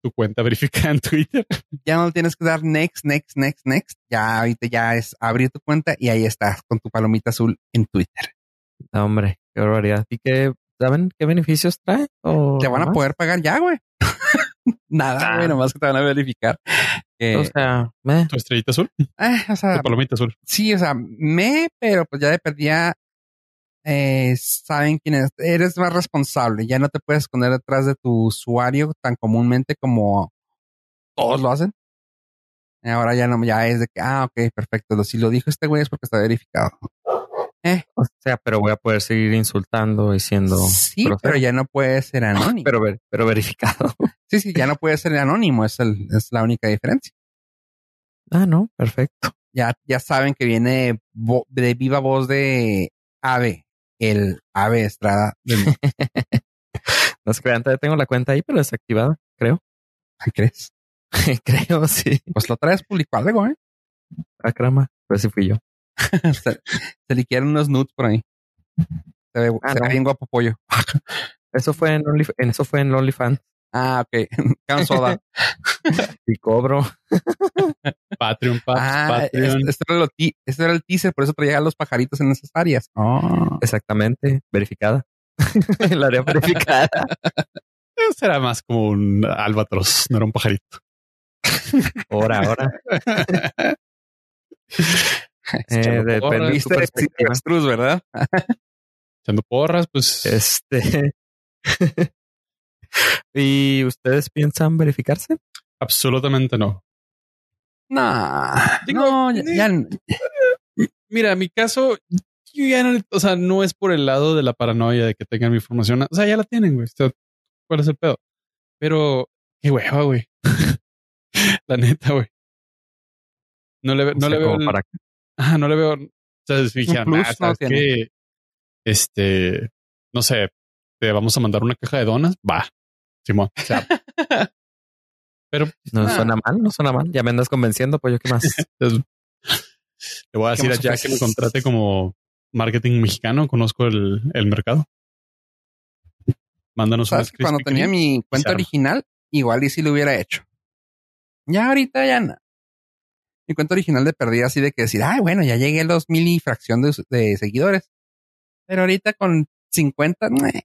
Tu cuenta verificada en Twitter. Ya no tienes que dar next, next, next, next. Ya ahorita ya es abrir tu cuenta y ahí estás con tu palomita azul en Twitter. No, hombre, qué barbaridad. ¿Y qué, saben qué beneficios trae? ¿O Te van a poder pagar ya, güey. Nada, Ah. güey, nomás que te van a verificar. Eh, O sea, meh. Tu estrellita azul, eh, o sea, tu palomita azul. sí, o sea, me, pero pues ya de perdida eh, saben quién es. Eres más responsable. Ya no te puedes esconder detrás de tu usuario tan comúnmente como todos lo hacen. Ahora ya no, ya es de que, ah, ok, perfecto. Si lo dijo este güey es porque está verificado. o sea, pero voy a poder seguir insultando y siendo Sí, pero ya no puede ser anónimo. pero, ver- pero verificado. sí, sí, ya no puede ser anónimo. Es, el, es la única diferencia. ah, no, perfecto. Ya, ya saben que viene de viva voz de Ave, el Ave Estrada. del- No se crean, todavía tengo la cuenta ahí, pero desactivada, creo. ¿Crees? creo, sí. Pues lo traes publicó algo, ¿eh? Ah, crama. Pues sí fui yo. se, se le quieren unos nudes por ahí. Se ve, Ah, se ve no. bien guapo pollo. Eso fue en Only, en eso fue en OnlyFans. Ah, ok. Can soda. Y cobro. Patreon, paps, Ah, Patreon. este, era ti- este era el teaser, por eso traía a los pajaritos en esas áreas. Oh. Exactamente, verificada. el área verificada. Ese era más como un albatros, no era un pajarito. Ahora, ahora. Eh, de- porras, de- el avestruz, ¿verdad? Echando porras, pues Este. ¿Y ustedes piensan verificarse? absolutamente no. No, Digo, no, ya, ya- Mira, mi caso, yo ya no, o sea, no es por el lado de la paranoia de que tengan mi información. O sea, ya la tienen, güey. O sea, ¿Cuál es el pedo? Pero, qué hueva, güey. la neta, güey. No le, ve- O no sea, le veo. el- para Ajá, no le veo. O sea, dijeron, plus "Ah, no ¿sabes tiene". qué? Este, no sé, te vamos a mandar una caja de donas. Va, Simón. O sea, pero No Ah. suena mal, no suena mal. Ya me andas convenciendo, pues yo qué más. le voy a ¿Qué decir a Jack que me contrate como marketing mexicano. Conozco el, el mercado. Mándanos sabes que cuando tenía mi cuenta original, igual y si lo hubiera hecho. Ya ahorita ya no. Mi cuenta original de perdida así de que decir, ay, bueno, ya llegué a los mil y fracción de, de seguidores. Pero ahorita con 50, meh.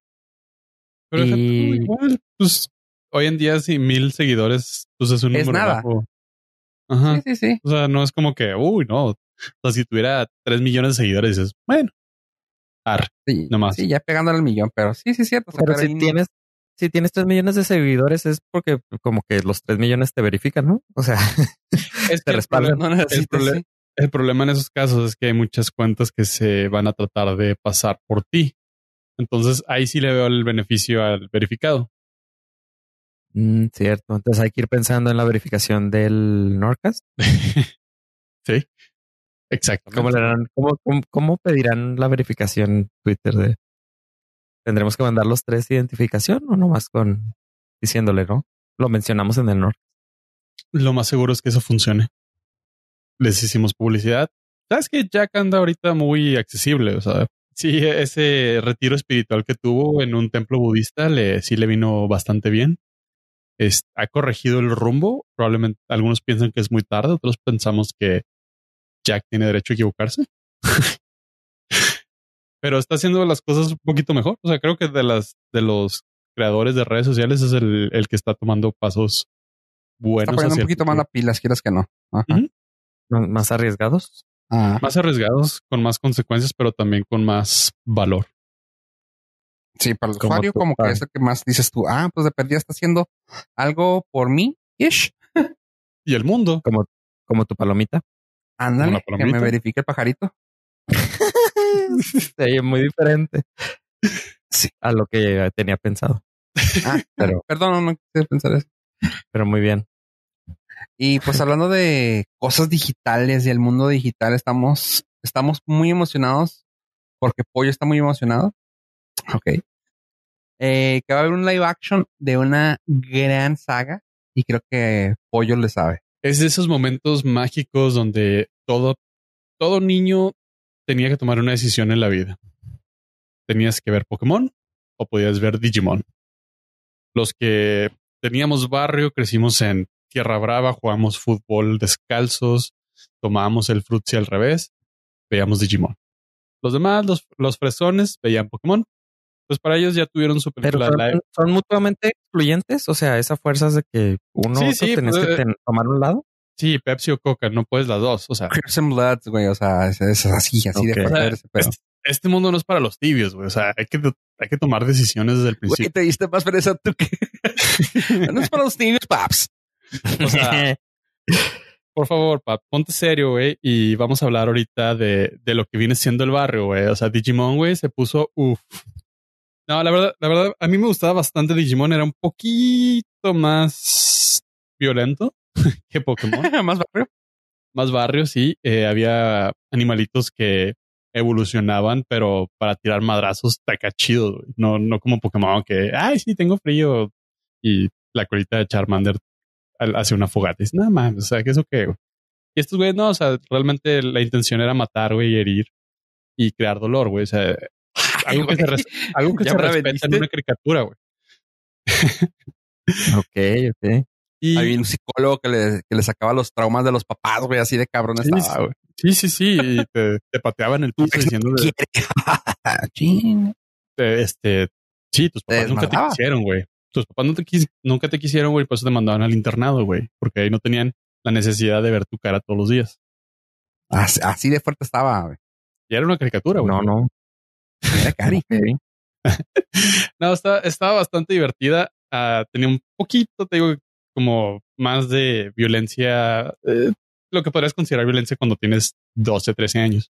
Pero Y- igual, pues hoy en día, si mil seguidores, pues es un Es número nada. bajo. Ajá. sí, sí, sí. O sea, no es como que, uy, no. O sea, si tuviera tres millones de seguidores, dices, bueno, ar, Sí, No más. sí, ya pegándole al millón, pero sí, sí, es cierto. o sea, Pero si tienes, si tienes 3 millones de seguidores es porque como que los 3 millones te verifican, ¿no? O sea, es Te el respaldan. no necesitas, prole- sí. el problema en esos casos es que hay muchas cuentas que se van a tratar de pasar por ti. Entonces ahí sí le veo el beneficio al verificado. Mm, cierto. Entonces hay que ir pensando en la verificación del Norcast. sí, exacto. ¿Cómo, cómo, cómo, cómo pedirán la verificación Twitter de tendremos que mandar los tres de identificación o nomás con diciéndole, ¿no? Lo mencionamos en el Norcast. Lo más seguro es que eso funcione. Les hicimos publicidad. Sabes que Jack anda ahorita muy accesible. O sea, sí, ese retiro espiritual que tuvo en un templo budista le sí le vino bastante bien. Es- ha corregido el rumbo. Probablemente algunos piensan que es muy tarde, otros pensamos que Jack tiene derecho a equivocarse. Pero está haciendo las cosas un poquito mejor. O sea, creo que de las de los creadores de redes sociales es el, el que está tomando pasos buenos. Está poniendo un el poquito más las pilas, quieras que no. Ajá. Ujú. ¿No- ¿Más arriesgados? Ah, más arriesgados, con más consecuencias, pero también con más valor. Sí, para el Como usuario, tú, como que ah. es lo que más dices tú. Ah, pues de perdida está haciendo algo por mí. Ish. Y el mundo. Como, como tu palomita. Ándale, que me verifique el pajarito. Sí, muy diferente. Sí. A lo que tenía pensado. Ah, Pero, perdón, no quise pensar eso. pero muy bien. Y pues hablando de cosas digitales y el mundo digital, estamos, estamos muy emocionados porque Pollo está muy emocionado. Ok. Eh, que va a haber un live action de una gran saga y creo que Pollo le sabe. Es de esos momentos mágicos donde todo, todo niño tenía que tomar una decisión en la vida. Tenías que ver Pokémon o podías ver Digimon. Los que teníamos barrio, crecimos en Tierra Brava, jugamos fútbol descalzos, tomábamos el frutzi al revés, veíamos Digimon. Los demás, los, los fresones, veían Pokémon. Pues para ellos ya tuvieron su Pero película son, live. son mutuamente excluyentes. O sea, esa fuerza de que uno Sí, tenés pues, que eh, ten- tomar un lado. Sí, Pepsi o Coca, no puedes las dos. O sea, Crimson Bloods, güey, o sea, es, es así, así de O sea, fuerte ese pedo. este, este mundo no es para los tibios, güey. O sea, hay que, hay que tomar decisiones desde el Güey, principio. te diste más pereza tú que... no es para los niños, paps. O sea, por favor, Pap, ponte serio, güey. Y vamos a hablar ahorita de, de lo que viene siendo el barrio, güey. O sea, Digimon, güey, se puso uff. No, la verdad, la verdad, a mí me gustaba bastante Digimon. Era un poquito más violento que Pokémon. más barrio. más barrio, sí. Eh, había animalitos que evolucionaban, pero para tirar madrazos taca chido, güey. No, no como Pokémon que, ay, sí, tengo frío. Y la colita de Charmander hace una fogata. Y nada más, o sea, ¿qué eso güey? Y estos güeyes, no, o sea, realmente la intención era matar, güey, y herir y crear dolor, güey. O sea, algo que se, res- algo que se respeta vendiste. en una caricatura, güey. ok, ok. Y Había un psicólogo que le, que le sacaba los traumas de los papás, güey, así de cabrón Sí, estaba, güey. sí, sí, sí, y te, te pateaba en el piso diciendo de- este, sí, tus Te papás nunca te quisieron, güey. Tus papás no te quis- nunca te quisieron, güey, por eso te mandaban al internado, güey, porque ahí no tenían la necesidad de ver tu cara todos los días. Así, así de fuerte estaba, güey. Y era una caricatura, güey. No, no. Era cari. Ok. No, estaba, estaba bastante divertida. Ah, tenía un poquito, te digo, como más de violencia, eh, lo que podrías considerar violencia cuando tienes 12, 13 años.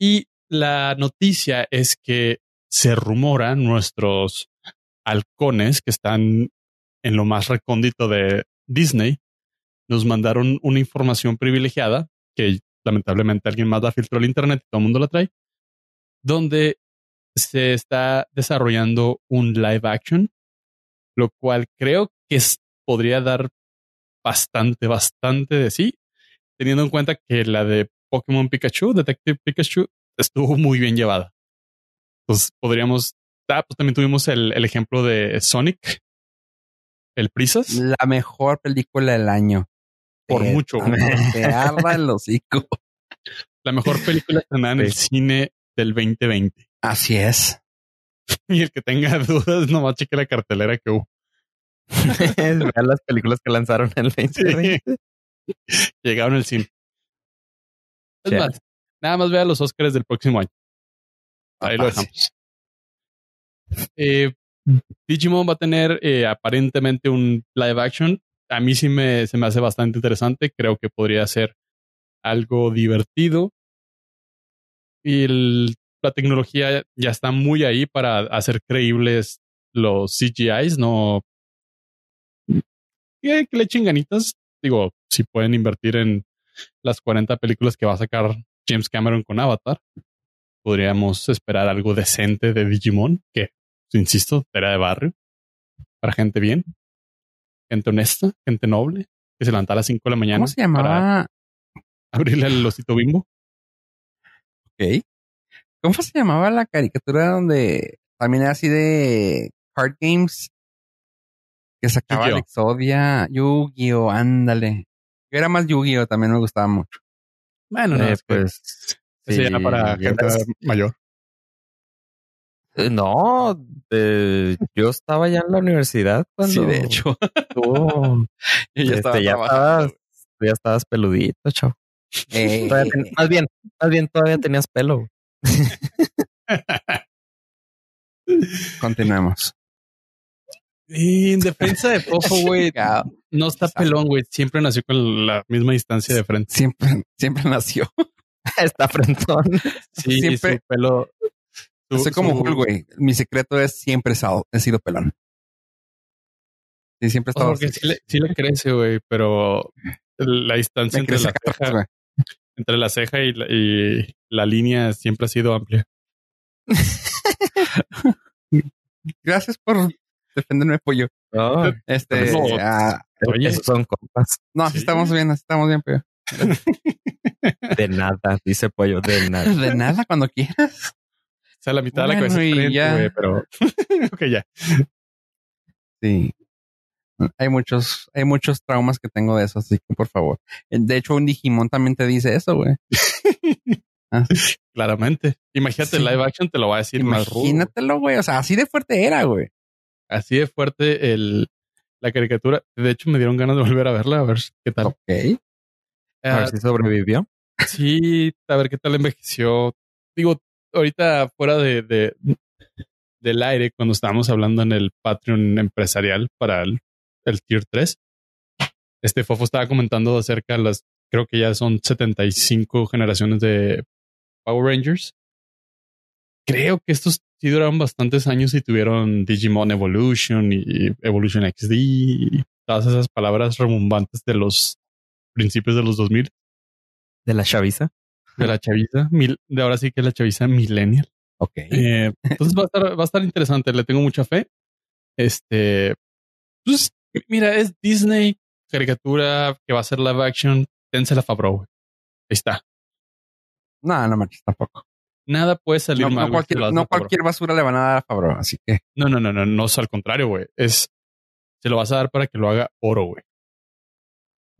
Y la noticia es que se rumora nuestros halcones que están en lo más recóndito de Disney nos mandaron una información privilegiada que lamentablemente alguien más la filtró al internet y todo el mundo la trae, donde se está desarrollando un live action, lo cual creo que es- podría dar bastante, bastante de sí, teniendo en cuenta que la de Pokémon Pikachu, Detective Pikachu, estuvo muy bien llevada. Pues podríamos, ah, pues también tuvimos el, el ejemplo de Sonic, el Prisas, La mejor película del año. por Te- mucho. Te arda el hocico. La mejor película estrenada en el cine del 2020. Así es. Y el que tenga dudas, nomás cheque la cartelera que hubo. Vean las películas que lanzaron en el 2020. Llegaron al cine. Es más, nada más vea los Oscars del próximo año. Ahí lo dejamos. Eh, Digimon va a tener eh, aparentemente un live action. A mí sí me, se me hace bastante interesante. Creo que podría ser algo divertido. Y el- la tecnología ya está muy ahí para hacer creíbles los CGIs. No. Que, que le echen ganitas. Digo, si pueden invertir en las 40 películas que va a sacar James Cameron con Avatar, podríamos esperar algo decente de Digimon, que, insisto, era de barrio, para gente bien, gente honesta, gente noble, que se levanta a las 5 de la mañana ¿Cómo se para llamaba? abrirle el osito bimbo. Ok. ¿Cómo se llamaba la caricatura donde también era así de card games? Que sacaba el Exodia, Yu-Gi-Oh, ándale. Yo era más Yu-Gi-Oh, también me gustaba mucho. Bueno, no, Eh, es pues. ese ya sí, era para gente mayor. Eh, No, eh, yo estaba ya en la universidad cuando Sí, de hecho. tú, ya este, estaba ya trabajando. estabas, ya estabas peludito, chavo. Eh, ten- más bien, más bien todavía tenías pelo. continuemos. En defensa de Fofo, güey, no está pelón, güey. Siempre nació con la misma distancia de frente. Siempre, siempre nació. Está frentón. Sí, Siempre- su pelo. su- Soy como su- Hulk, güey. Mi secreto es siempre he sido pelón. Sí, siempre he estado porque sí le, sí le crece, güey, pero la distancia Me entre crece la, acá atrás, ceja, güey. Entre la ceja y la, y la línea siempre ha sido amplia. Gracias por defenderme, pollo. No, Este, No. ah, Oye. esos son compas. no, así Sí. estamos bien, así estamos bien, pollo. De nada, dice Pollo, de nada. De nada, cuando quieras. O sea, la mitad de la cabeza es y frente, ya. güey, pero... ok, ya. Sí. Hay muchos, hay muchos traumas que tengo de eso, así que por favor. De hecho, un Digimon también te dice eso, güey. Claramente. Imagínate, el Sí. live action te lo va a decir más rudo. Imagínatelo, güey. O sea, así de fuerte era, güey. Así de fuerte el, la caricatura. De hecho, me dieron ganas de volver a verla, a ver qué tal. Ok. A Ah, ver si sobrevivió. Sí, a ver qué tal envejeció. Digo, ahorita fuera de, de- del aire, cuando estábamos hablando en el Patreon empresarial para el, el Tier 3, este Fofo estaba comentando acerca de las, creo que ya son 75 generaciones de Power Rangers. Creo que estos sí duraron bastantes años y tuvieron Digimon Evolution y Evolution XD y todas esas palabras rebombantes de los principios de los 2000 De la chaviza. de la chaviza, mil, de ahora sí que es la chaviza millennial. Ok. Eh, entonces va a estar, va a estar interesante, le tengo mucha fe. Este, pues mira, es Disney, caricatura que va a ser live action, dense la Favreau. güey. Ahí está. No, no manches, tampoco. Nada puede salir No, mal. no cualquier, no basura le van a dar a Favreau, así que No, no, no, no, no es al contrario, güey. Es se lo vas a dar para que lo haga oro, güey.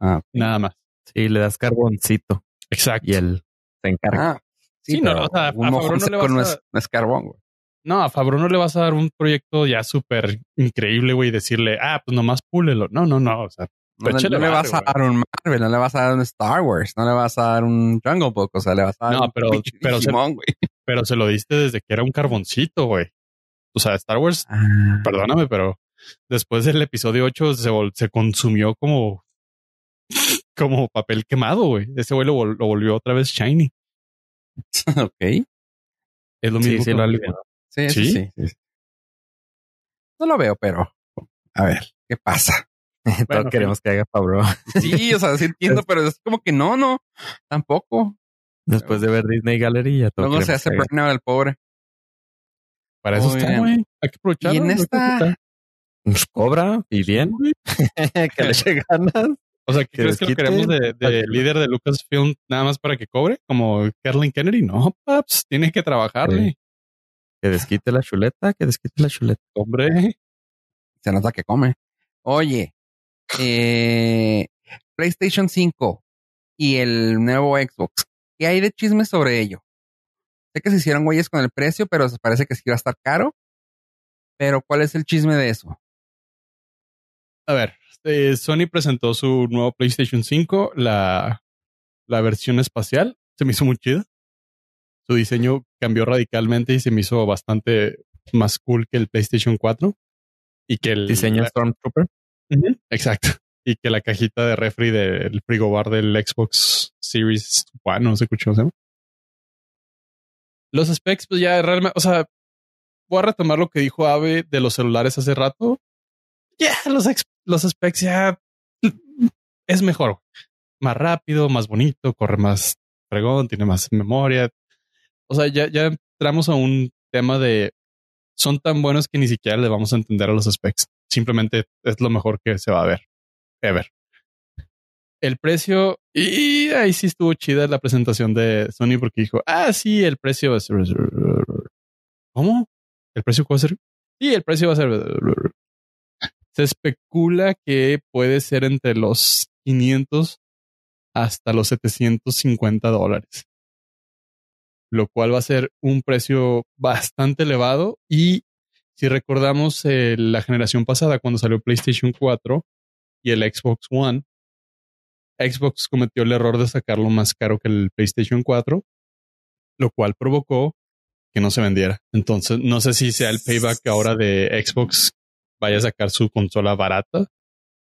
Ah, Nada más. Sí, le das carboncito Exacto. y él se encarga. ah, Sí, no, pero o sea, a Favreau no le vas no a- no es carbón, güey. No, a Favreau no le vas a dar un proyecto ya súper increíble, güey, y decirle, ah, pues nomás púlelo. No, no, no. O sea, No, no le vas a dar un Marvel, no le vas a dar un Star Wars, no le vas a dar un Jungle Book, o sea, le vas a dar No, un pero- pinche pero se- Digimon, güey. pero se lo diste desde que era un carboncito, güey. O sea, Star Wars, Ah. perdóname, pero después del episodio 8 se, se consumió como, como papel quemado, güey. Ese güey lo, vol- lo volvió otra vez shiny. ok. Es lo Sí, mismo sí, que lo Hollywood. Sí, eso ¿Sí? sí. No lo veo, pero a ver, ¿qué pasa? Todos Bueno, queremos que haga Favreau. Sí, o sea, sí entiendo, pero es como que no, no, tampoco. Después de ver Disney Gallery, ya todos Luego se hace burnout el pobre. Para eso Muy está, güey. Hay que aprovecharlo. Y en esta- aprovechar. Pues cobra y bien, Güey. que le eche ganas. O sea, ¿qué Que crees que lo queremos de, de líder de Lucasfilm nada más para que cobre? Como Kathleen Kennedy. No, paps, tiene que trabajarle. Que desquite la chuleta, que desquite la chuleta. Hombre, Se nota que come. Oye, eh, PlayStation 5 y el nuevo Xbox. ¿Qué hay de chismes sobre ello? Sé que se hicieron güeyes con el precio, pero parece que sí va a estar caro. Pero ¿cuál es el chisme de eso? a ver, eh, Sony presentó su nuevo PlayStation 5, la, la versión espacial. Se me hizo muy chida. Su diseño cambió radicalmente y se me hizo bastante más cool que el PlayStation 4. Y que el Diseño la- Stormtrooper. Ujú, Exacto. Y que la cajita de refri del frigobar del Xbox Series One, no sé llama. Los specs, pues ya realmente, o sea, voy a retomar lo que dijo Ave de los celulares hace rato. Ya, los, ex- los specs ya es mejor. Más rápido, más bonito, corre más fregón, tiene más memoria. O sea, ya, entramos a un tema de son tan buenos que ni siquiera le vamos a entender a los specs. Simplemente es lo mejor que se va a ver. Ever. El precio, y ahí sí estuvo chida la presentación de Sony porque dijo, ah, sí, el precio va a ser... ¿Cómo? ¿El precio va a ser? Sí, el precio va a ser... Se especula que puede ser entre los 500 hasta los 750 dólares. Lo cual va a ser un precio bastante elevado. Y si recordamos eh, la generación pasada, cuando salió PlayStation 4 y el Xbox One, Xbox cometió el error de sacarlo más caro que el PlayStation 4, lo cual provocó que no se vendiera. Entonces, no sé si sea el payback ahora de Xbox vaya a sacar su consola barata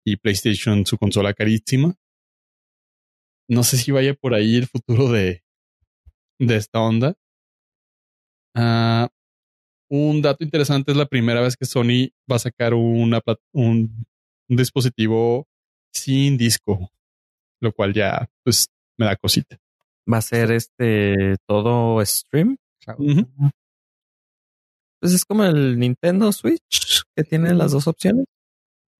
y PlayStation su consola carísima. No sé si vaya por ahí el futuro de, de esta onda. Ah, un dato interesante es la primera vez que Sony va a sacar una, un, un dispositivo sin disco, lo cual ya pues me da cosita. Va a ser este todo stream. Pues es como el Nintendo Switch que tiene las dos opciones.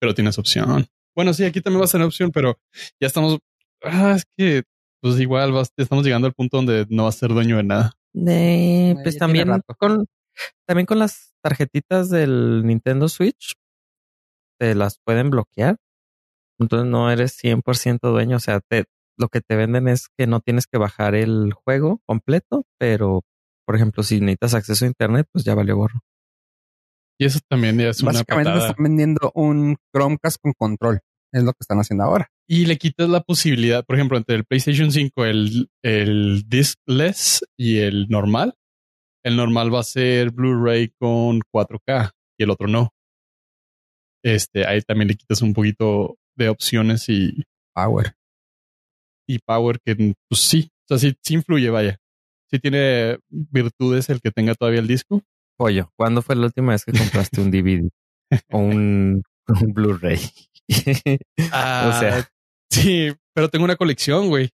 Pero tienes opción. Bueno, sí, aquí también va a ser opción, pero ya estamos. Ah, es que pues igual vas- estamos llegando al punto donde no va a ser dueño de nada. Eh, pues también con también con las tarjetitas del Nintendo Switch te las pueden bloquear. Entonces no eres 100% dueño, o sea, te lo que te venden es que no tienes que bajar el juego completo, pero por ejemplo, si necesitas acceso a internet, pues ya valió gorro. Y eso también ya es una Básicamente te patada. están vendiendo un Chromecast con control. Es lo que están haciendo ahora. Y le quitas la posibilidad, por ejemplo, entre el PlayStation 5, el, el discless y el normal. El normal va a ser Blu-ray con 4K y el otro no. Este, ahí también le quitas un poquito de opciones y, Power. y power que, pues sí, o sea, sí, sí influye, vaya. Sí tiene virtudes el que tenga todavía el disco. Pollo, ¿cuándo fue la última vez que compraste un DVD o un, un Blu-ray? o sea, Ah, sí, pero tengo una colección, güey,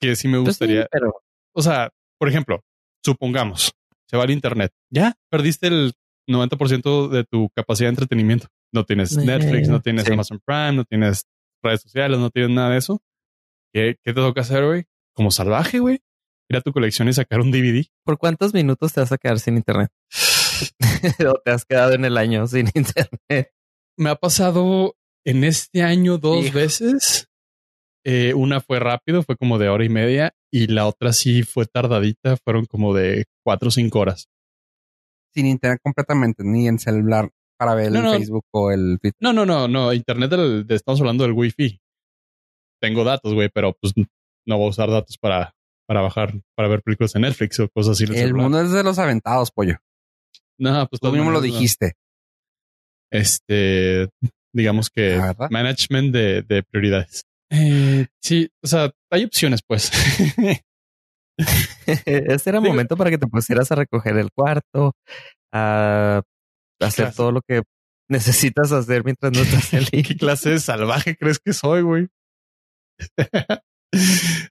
que sí me pues sí, gustaría. pero O sea, por ejemplo, supongamos, se va al internet. Ya perdiste el 90% de tu capacidad de entretenimiento. No tienes Netflix, no tienes sí. Amazon Prime, no tienes redes sociales, no tienes nada de eso. ¿Qué, qué te toca hacer, güey? Como salvaje, güey. Ir a tu colección y sacar un DVD. ¿por cuántos minutos te vas a quedar sin internet? o te has quedado en el año sin internet. me ha pasado en este año dos Hijo. veces. Eh, una fue rápido, fue como de hora y media, y la otra sí fue tardadita, fueron como de cuatro o cinco horas. Sin internet completamente, ni en celular para ver No, el no. Facebook o el Twitter. No, no, no, no. Internet del, de- estamos hablando del Wi-Fi. Tengo datos, güey, pero pues no voy a usar datos para, para bajar, para ver películas en Netflix o cosas así. El celular. mundo es de los aventados, pollo. No, pues Tú mismo lo dijiste. Este, digamos que verdad. management de, de prioridades. Eh, sí, o sea, hay opciones, pues. Ese era el momento para que te pusieras a recoger el cuarto, a hacer clase? todo lo que necesitas hacer mientras no estás en ¿Qué clase de salvaje crees que soy, güey?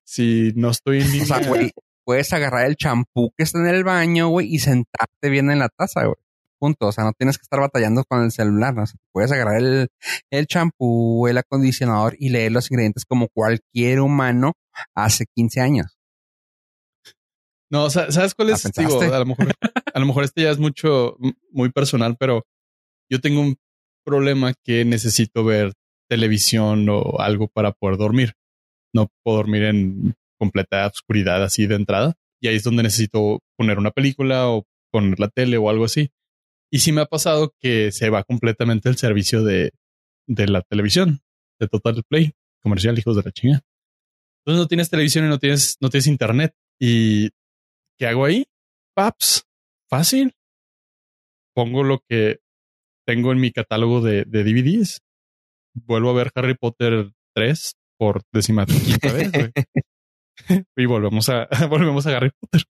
si no estoy en O línea. sea, güey, puedes agarrar el champú que está en el baño, güey, y sentarte bien en la taza, güey. Punto. O sea, no tienes que estar batallando con el celular. ¿no? O sea, puedes agarrar el, champú, el acondicionador y leer los ingredientes como cualquier humano hace 15 años. No, o sea, ¿sabes cuál ¿La es? Digo, a lo mejor, a lo mejor este ya es mucho, muy personal, pero yo tengo un problema que necesito ver televisión o algo para poder dormir. No puedo dormir en completa oscuridad así de entrada. Y ahí es donde necesito poner una película o poner la tele o algo así. Y sí me ha pasado que se va completamente el servicio de, de la televisión, de Total Play, comercial, hijos de la chinga. Entonces no tienes televisión y no tienes, no tienes internet. ¿Y qué hago ahí? Paps, fácil. Pongo lo que tengo en mi catálogo de, de DVDs. Vuelvo a ver Harry Potter 3 por decimaquinta vez, y volvemos a, volvemos a Harry Potter.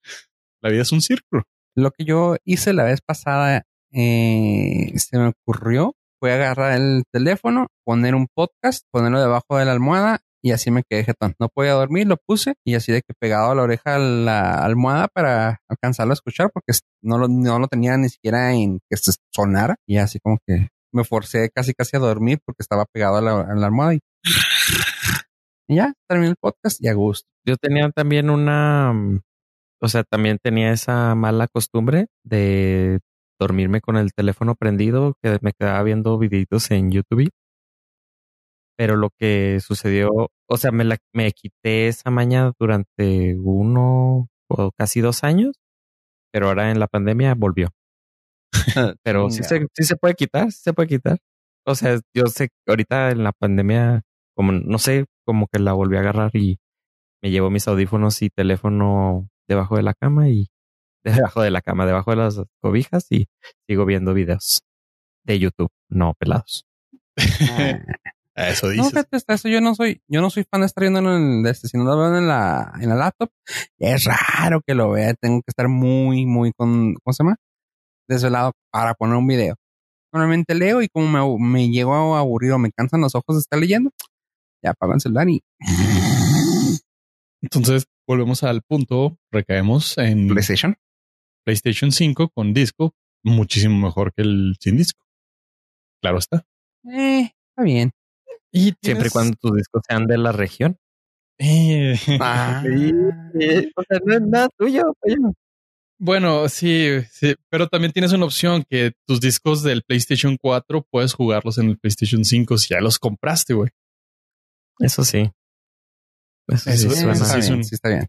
La vida es un círculo. Lo que yo hice la vez pasada, eh, se me ocurrió, fue agarrar el teléfono, poner un podcast, ponerlo debajo de la almohada y así me quedé jetón. No podía dormir, lo puse y así de que pegado a la oreja a la almohada para alcanzarlo a escuchar porque no lo, no lo tenía ni siquiera en que se sonara y así como que me forcé casi casi a dormir porque estaba pegado a la, a la almohada y, y ya terminé el podcast y a gusto. Yo tenía también una, o sea, también tenía esa mala costumbre de dormirme con el teléfono prendido, que me quedaba viendo videitos en YouTube. Pero lo que sucedió, o sea, me, la, me quité esa maña durante uno o casi dos años, pero ahora en la pandemia volvió. Pero sí se, sí se puede quitar, sí se puede quitar. O sea, yo sé que ahorita en la pandemia, como no sé, como que la volví a agarrar y me llevo mis audífonos y teléfono debajo de la cama y debajo de la cama, debajo de las cobijas y sigo viendo videos de YouTube, no pelados. A eso No, dices. fíjate, hasta eso yo no soy, yo no soy fan de estar viendo en el, este, si no lo veo en la, en la laptop, es raro que lo vea, tengo que estar muy, muy con, ¿cómo se llama? Desvelado para poner un video. Normalmente leo y como me, me llego aburrido, me cansan los ojos de estar leyendo, ya apago el celular y Entonces volvemos al punto, recaemos en PlayStation. PlayStation 5 con disco, muchísimo mejor que el sin disco. Claro está. Eh, está bien. Y Siempre y cuando tus discos sean de la región. Eh, Ah, o sea, no es nada tuyo. Bueno, sí, sí, pero también tienes una opción que tus discos del PlayStation 4 puedes jugarlos en el PlayStation 5 si ya los compraste, güey. Eso sí. Eso, Eso- sí suena. eso está sí es bien, un- sí está bien.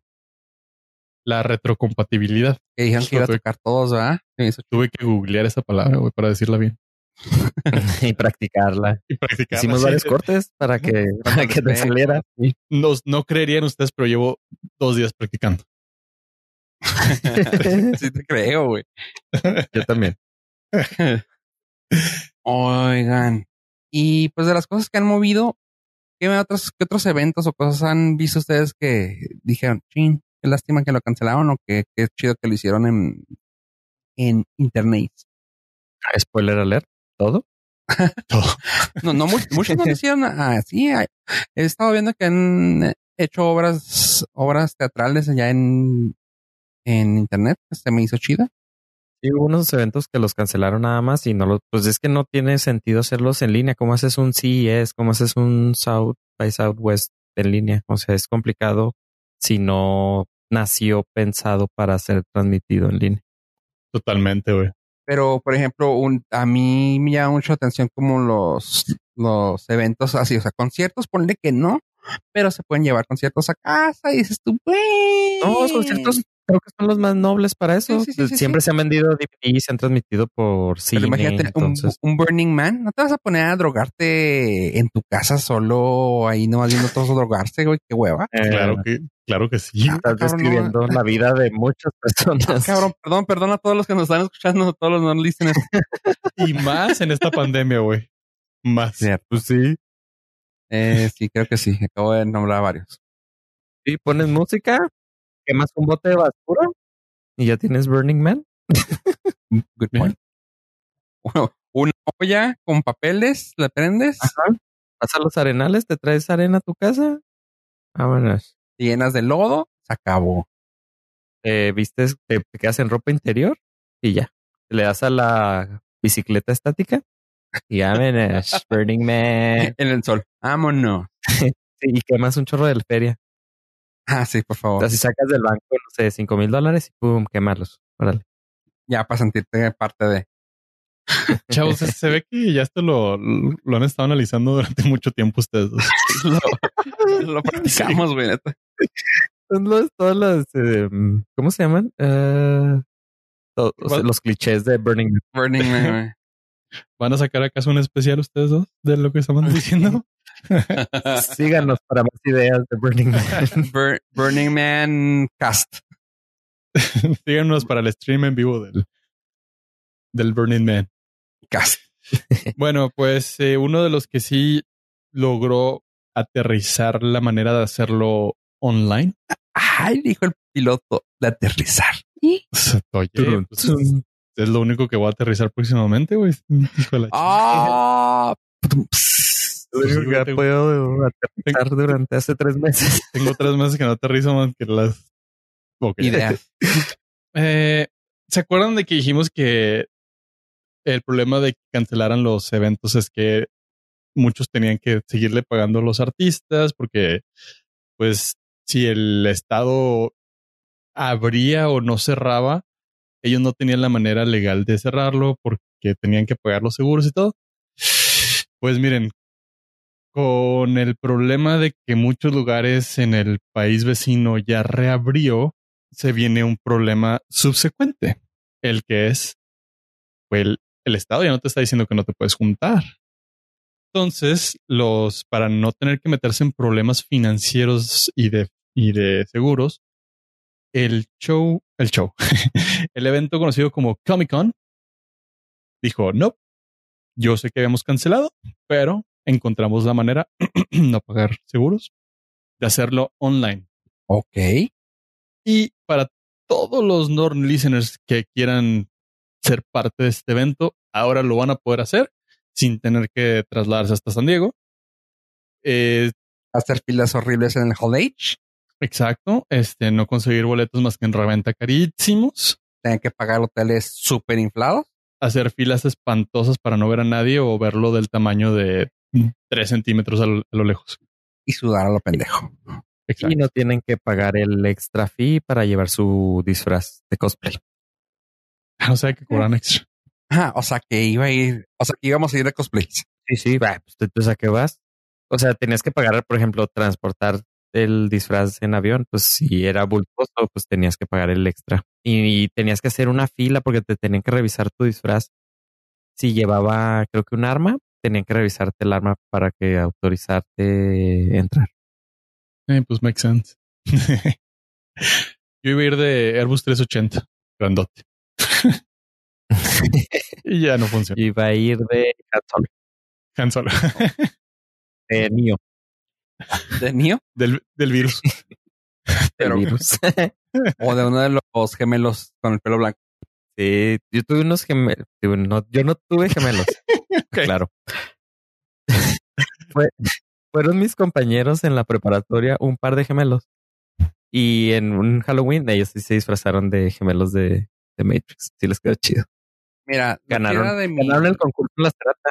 La retrocompatibilidad. Que dijeron que iba a tocar todos, ¿verdad? Tuve que googlear esa palabra, güey, para decirla bien. y practicarla. Y practicarla. Hicimos Sí, varios cortes para que, para que te saliera. No creerían ustedes, pero llevo dos días practicando. sí te creo, güey. Yo también. Oigan. Y pues de las cosas que han movido, ¿qué otros, qué otros eventos o cosas han visto ustedes que dijeron, chin, qué lástima que lo cancelaron o que qué chido que lo hicieron en, en internet? Spoiler alert. Todo. Todo. No, no, muchos, no lo hicieron así. Hay- He estado viendo que han hecho obras, obras teatrales allá en, en internet. Se me hizo chida. Sí, hubo unos eventos que los cancelaron nada más y no los, pues es que no tiene sentido hacerlos en línea. ¿Cómo haces un CES? ¿Cómo haces un South by Southwest en línea? O sea, es complicado si no nació pensado para ser transmitido en línea. Totalmente, güey. pero por ejemplo, un, a mí me llama mucho la atención como los, los eventos así, o sea, conciertos, ponle que no, pero se pueden llevar conciertos a casa y dices tú, no, los conciertos creo que son los más nobles para eso. Siempre se han vendido y se han transmitido por cine. imagínate un, Burning Man, no te vas a poner a drogarte en tu casa solo ahí no viendo todos drogarse, güey, qué hueva. Eh, claro que, claro que sí. Ah, Estás describiendo la vida de muchas personas. cabrón, perdón, perdón a todos los que nos están escuchando, a todos los non listeners. y más en esta pandemia, güey. Más. Pues sí. Eh, sí, creo que sí. Acabo de nombrar varios. Sí, pones música, quemas un bote de basura y ya tienes Burning Man. Good point. una olla con papeles, la prendes. Ajá. Vas a los arenales, te traes arena a tu casa. Vámonos. Llenas de lodo, se acabó. Eh, vistes, te, te quedas en ropa interior y ya. Le das a la bicicleta estática y vámonos. Burning Man. En el sol. Vámonos. y quemas un chorro de la feria. Ah, sí, por favor. O sea, si sacas del banco, no sé, cinco mil dólares y pum, quemarlos. Órale. Ya para sentirte parte de. Chavos, se ve que ya esto lo, lo, han estado analizando durante mucho tiempo ustedes lo, practicamos, güey. Son los, todos los, em, ¿cómo se llaman? Uh, los clichés de Burning Man. Burning Man, ¿Van a sacar acaso un especial ustedes dos de lo que estamos diciendo? Síganos para más ideas de Burning Man. Burning Man Cast. Síganos para el stream en vivo del, del Burning Man Cast. bueno, pues eh, uno de los que sí logró aterrizar la manera de hacerlo online. Ay, dijo el piloto de aterrizar. Oye, pues, es lo único que voy a aterrizar próximamente, güey. Ah, ya puedo aterrizar durante hace tres meses. Tengo tres meses que no aterrizo más que las ideas. Eh, ¿Se acuerdan de que dijimos que el problema de que cancelaran los eventos es que muchos tenían que seguirle pagando a los artistas porque, pues, si el Estado abría o no cerraba, ellos no tenían la manera legal de cerrarlo porque tenían que pagar los seguros y todo. Pues miren, con el problema de que muchos lugares en el país vecino ya reabrió, se viene un problema subsecuente, el que es, pues el, el Estado ya no te está diciendo que no te puedes juntar. Entonces, los, para no tener que meterse en problemas financieros y de, y de seguros, el show, el show, el evento conocido como Comic Con, dijo, no, yo sé que habíamos cancelado, pero encontramos la manera, no pagar seguros, de hacerlo online. Ok. Y para todos los non listeners que quieran ser parte de este evento, ahora lo van a poder hacer sin tener que trasladarse hasta San Diego. Eh, hacer filas horribles en el Hall H. Exacto. Este, no conseguir boletos más que en reventa carísimos. Tienen que pagar hoteles súper inflados. Hacer filas espantosas para no ver a nadie o verlo del tamaño de tres centímetros a lo, lejos. Y sudar a lo pendejo. Y no tienen que pagar el extra fee para llevar su disfraz de cosplay. O sea que cobran extra. Ah, o sea que iba a ir, o sea que íbamos a ir de cosplay. Sí, sí, va, pues tú a qué vas. O sea, tenías que pagar, por ejemplo, transportar el disfraz en avión, pues si era bultoso, pues tenías que pagar el extra. Y, tenías que hacer una fila porque te tenían que revisar tu disfraz. Si llevaba, creo que un arma, tenían que revisarte el arma para que autorizarte entrar. Eh, pues makes sense. Yo iba a ir de Airbus 380, grandote. Y ya no funciona. Iba a ir de Han Solo. Han mío. ¿De mío? Del, del virus. Pero, virus. o de uno de los gemelos con el pelo blanco. Sí, yo tuve unos gemelos. No, yo no tuve gemelos. Claro. fueron mis compañeros en la preparatoria un par de gemelos. Y en un Halloween ellos sí se disfrazaron de gemelos de, de Matrix. Sí les quedó chido. Mira, ganaron, de ganaron el concurso en la trata.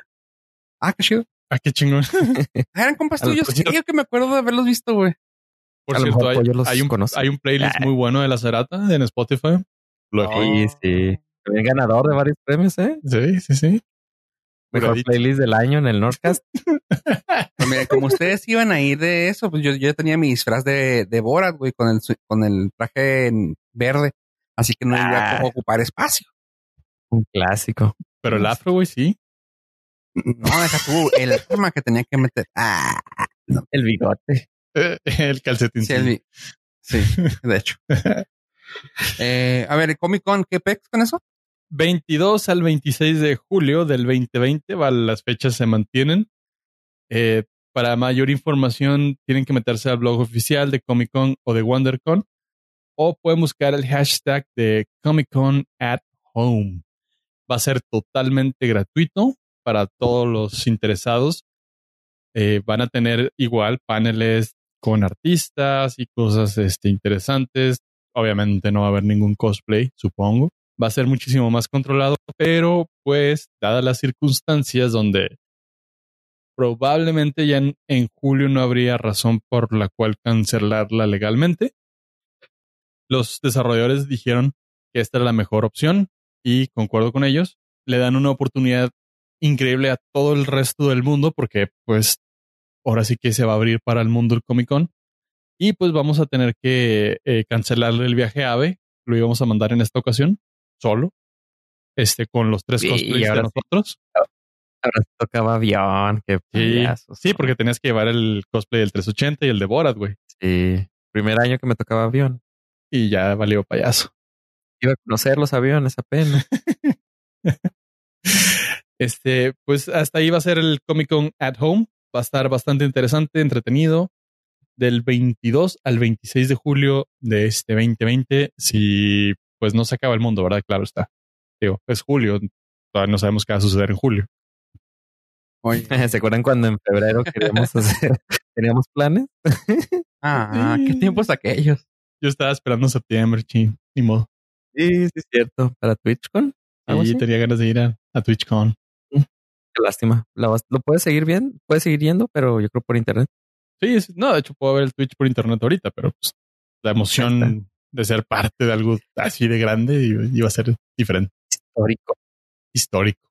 Ah, qué chido. Ah, qué chingón. Eran compas tuyos. Sí, yo que me acuerdo de haberlos visto, güey. Por cierto, hay, hay, un, hay, un, playlist ah. muy bueno de la Cerata en Spotify. Lo sí, sí. El ganador de varios premios, ¿eh? Sí, sí, sí. Mejor Curadito. playlist del año en el Nordcast. Pues mira, como ustedes iban a ir de eso, pues yo, yo tenía mi disfraz de, de Borat, güey, con el, con el traje en verde. Así que no iba Ah. a ocupar espacio. Un clásico. Pero el afro, güey, sí. No, deja tú, el arma que tenía que meter. Ah, El bigote. Eh, el calcetín. sí, el- sí, de hecho. Eh, a ver, Comic Con, ¿qué pex con eso? 22 al 26 de julio del 2020, va, las fechas se mantienen. Eh, para mayor información tienen que meterse al blog oficial de Comic Con o de WonderCon o pueden buscar el hashtag de Comic Con at Home. Va a ser totalmente gratuito para todos los interesados. Eh, van a tener igual paneles con artistas y cosas este, interesantes. Obviamente no va a haber ningún cosplay, supongo va a ser muchísimo más controlado, pero pues dadas las circunstancias donde probablemente ya en, en julio no habría razón por la cual cancelarla legalmente, los desarrolladores dijeron que esta era la mejor opción y concuerdo con ellos, le dan una oportunidad increíble a todo el resto del mundo porque pues ahora sí que se va a abrir para el mundo el Comic Con y pues vamos a tener que eh, cancelarle el viaje a AVE, lo íbamos a mandar en esta ocasión solo, este, con los tres Sí, cosplays de ahora sí. nosotros. Ahora tocaba avión. Qué Sí, sí, porque tenías que llevar el cosplay del 380 y el de Borat, güey. Sí. Primer año que me tocaba avión. Y ya valió payaso. Iba a conocer los aviones apenas. Este, pues hasta ahí va a ser el Comic Con at Home. Va a estar bastante interesante, entretenido. Del 22 al 26 de julio de este 2020. Si pues no se acaba el mundo, ¿verdad? Claro está. Digo, es julio. Todavía no sabemos qué va a suceder en julio. Oye, ¿Se acuerdan cuando en febrero queríamos hacer, teníamos planes? ah, qué tiempos aquellos. Yo estaba esperando septiembre, ching, ni modo. Sí, sí, es cierto. Para TwitchCon. así. tenía ganas de ir a, a TwitchCon. Qué lástima. Lo puedes seguir bien, puedes seguir yendo, pero yo creo por internet. Sí, sí, no, de hecho puedo ver el Twitch por internet ahorita, pero pues la emoción de ser parte de algo así de grande iba iba a ser diferente, Histórico. histórico.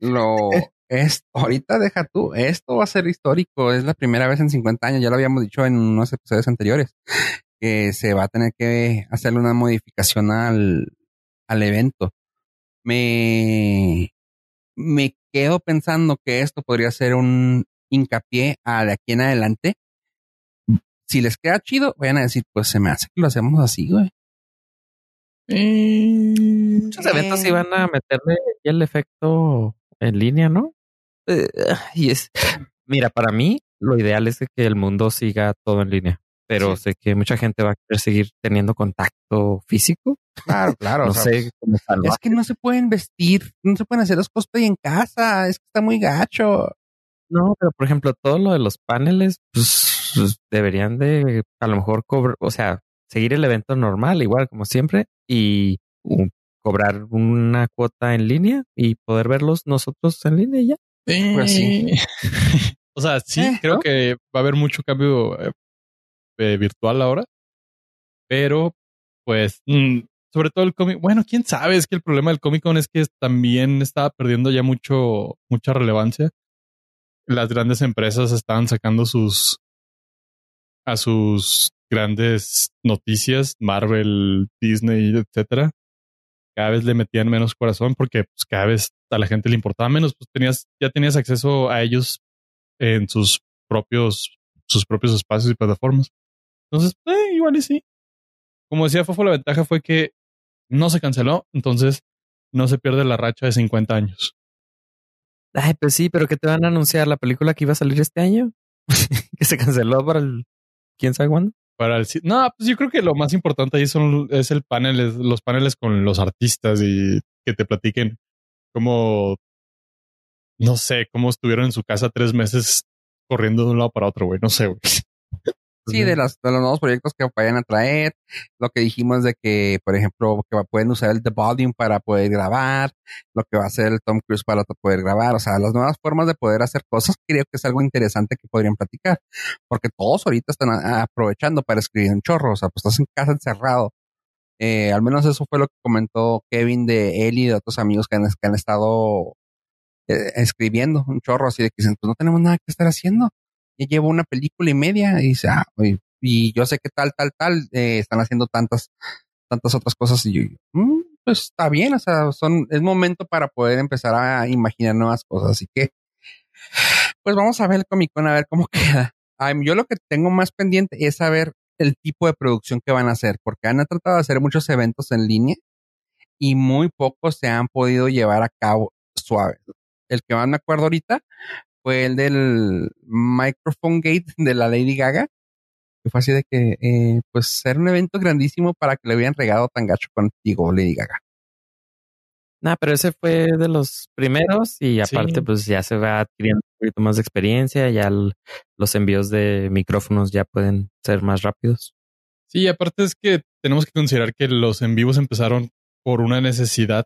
Lo es ahorita deja tú, esto va a ser histórico, es la primera vez en 50 años, ya lo habíamos dicho en unos episodios anteriores, que se va a tener que hacerle una modificación al, al evento. Me, me quedo pensando que esto podría ser un hincapié a de aquí en adelante. Si les queda chido, vayan a decir, pues se me hace que lo hacemos así, güey. Muchos eventos iban a meterle el efecto en línea, ¿no? Eh, y es, mira, para mí lo ideal es que el mundo siga todo en línea, pero Sí. sé que mucha gente va a querer seguir teniendo contacto físico. Claro, claro. no o sea, sé cómo salvar. Es que no se pueden vestir, no se pueden hacer los cosplay en casa, es que está muy gacho. No, pero por ejemplo, todo lo de los paneles, pues pues, deberían de a lo mejor cobrar, o sea, seguir el evento normal, igual como siempre, y cobrar una cuota en línea y poder verlos nosotros en línea y ya. Pues sí. o sea, sí, Eh, creo ¿no? que va a haber mucho cambio eh, virtual ahora, pero pues mm, sobre todo el cómic, bueno, quién sabe, es que el problema del Comic Con es que también estaba perdiendo ya mucho, mucha relevancia. Las grandes empresas estaban sacando sus a sus grandes noticias, Marvel, Disney, etcétera. Cada vez le metían menos corazón porque pues, cada vez a la gente le importaba menos. Pues tenías, ya tenías acceso a ellos en sus propios, sus propios espacios y plataformas. Entonces, eh, igual y sí. Como decía Fofo, la ventaja fue que no se canceló, entonces no se pierde la racha de 50 años. Ay, pues sí, pero que te van a anunciar la película que iba a salir este año, que se canceló para el quién sabe cuándo. Para el, no, pues yo creo que lo más importante ahí son es el panel, los paneles con los artistas y que te platiquen cómo, no sé, cómo estuvieron en su casa tres meses corriendo de un lado para otro, güey. No sé, güey. Sí, de, las, de los nuevos proyectos que vayan a traer, lo que dijimos de que, por ejemplo, que pueden usar el The Volume para poder grabar, lo que va a hacer el Tom Cruise para poder grabar, o sea, las nuevas formas de poder hacer cosas, creo que es algo interesante que podrían platicar, porque todos ahorita están aprovechando para escribir un chorro, o sea, pues estás en casa encerrado, Eh, al menos eso fue lo que comentó Kevin de él y de otros amigos que han, que han estado eh, escribiendo un chorro así de que dicen, pues no tenemos nada que estar haciendo. Ya llevo una película y media y dice, ah, y, yo sé que tal, tal, tal, eh, están haciendo tantas, tantas otras cosas y yo, "Mm, pues está bien, o sea, son, es momento para poder empezar a imaginar nuevas cosas. Así que, pues vamos a ver el Comic Con a ver cómo queda. Yo lo que tengo más pendiente es saber el tipo de producción que van a hacer, porque han tratado de hacer muchos eventos en línea y muy pocos se han podido llevar a cabo suave. El que más me acuerdo ahorita fue el del Microphone Gate de la Lady Gaga, que fue así de que, eh, pues, era un evento grandísimo para que le hubieran regado tan gacho contigo, Lady Gaga. Nah, pero ese fue de los primeros y aparte Sí. pues ya se va adquiriendo un poquito más de experiencia, ya el- los envíos de micrófonos ya pueden ser más rápidos. Sí, aparte es que tenemos que considerar que los en vivos empezaron por una necesidad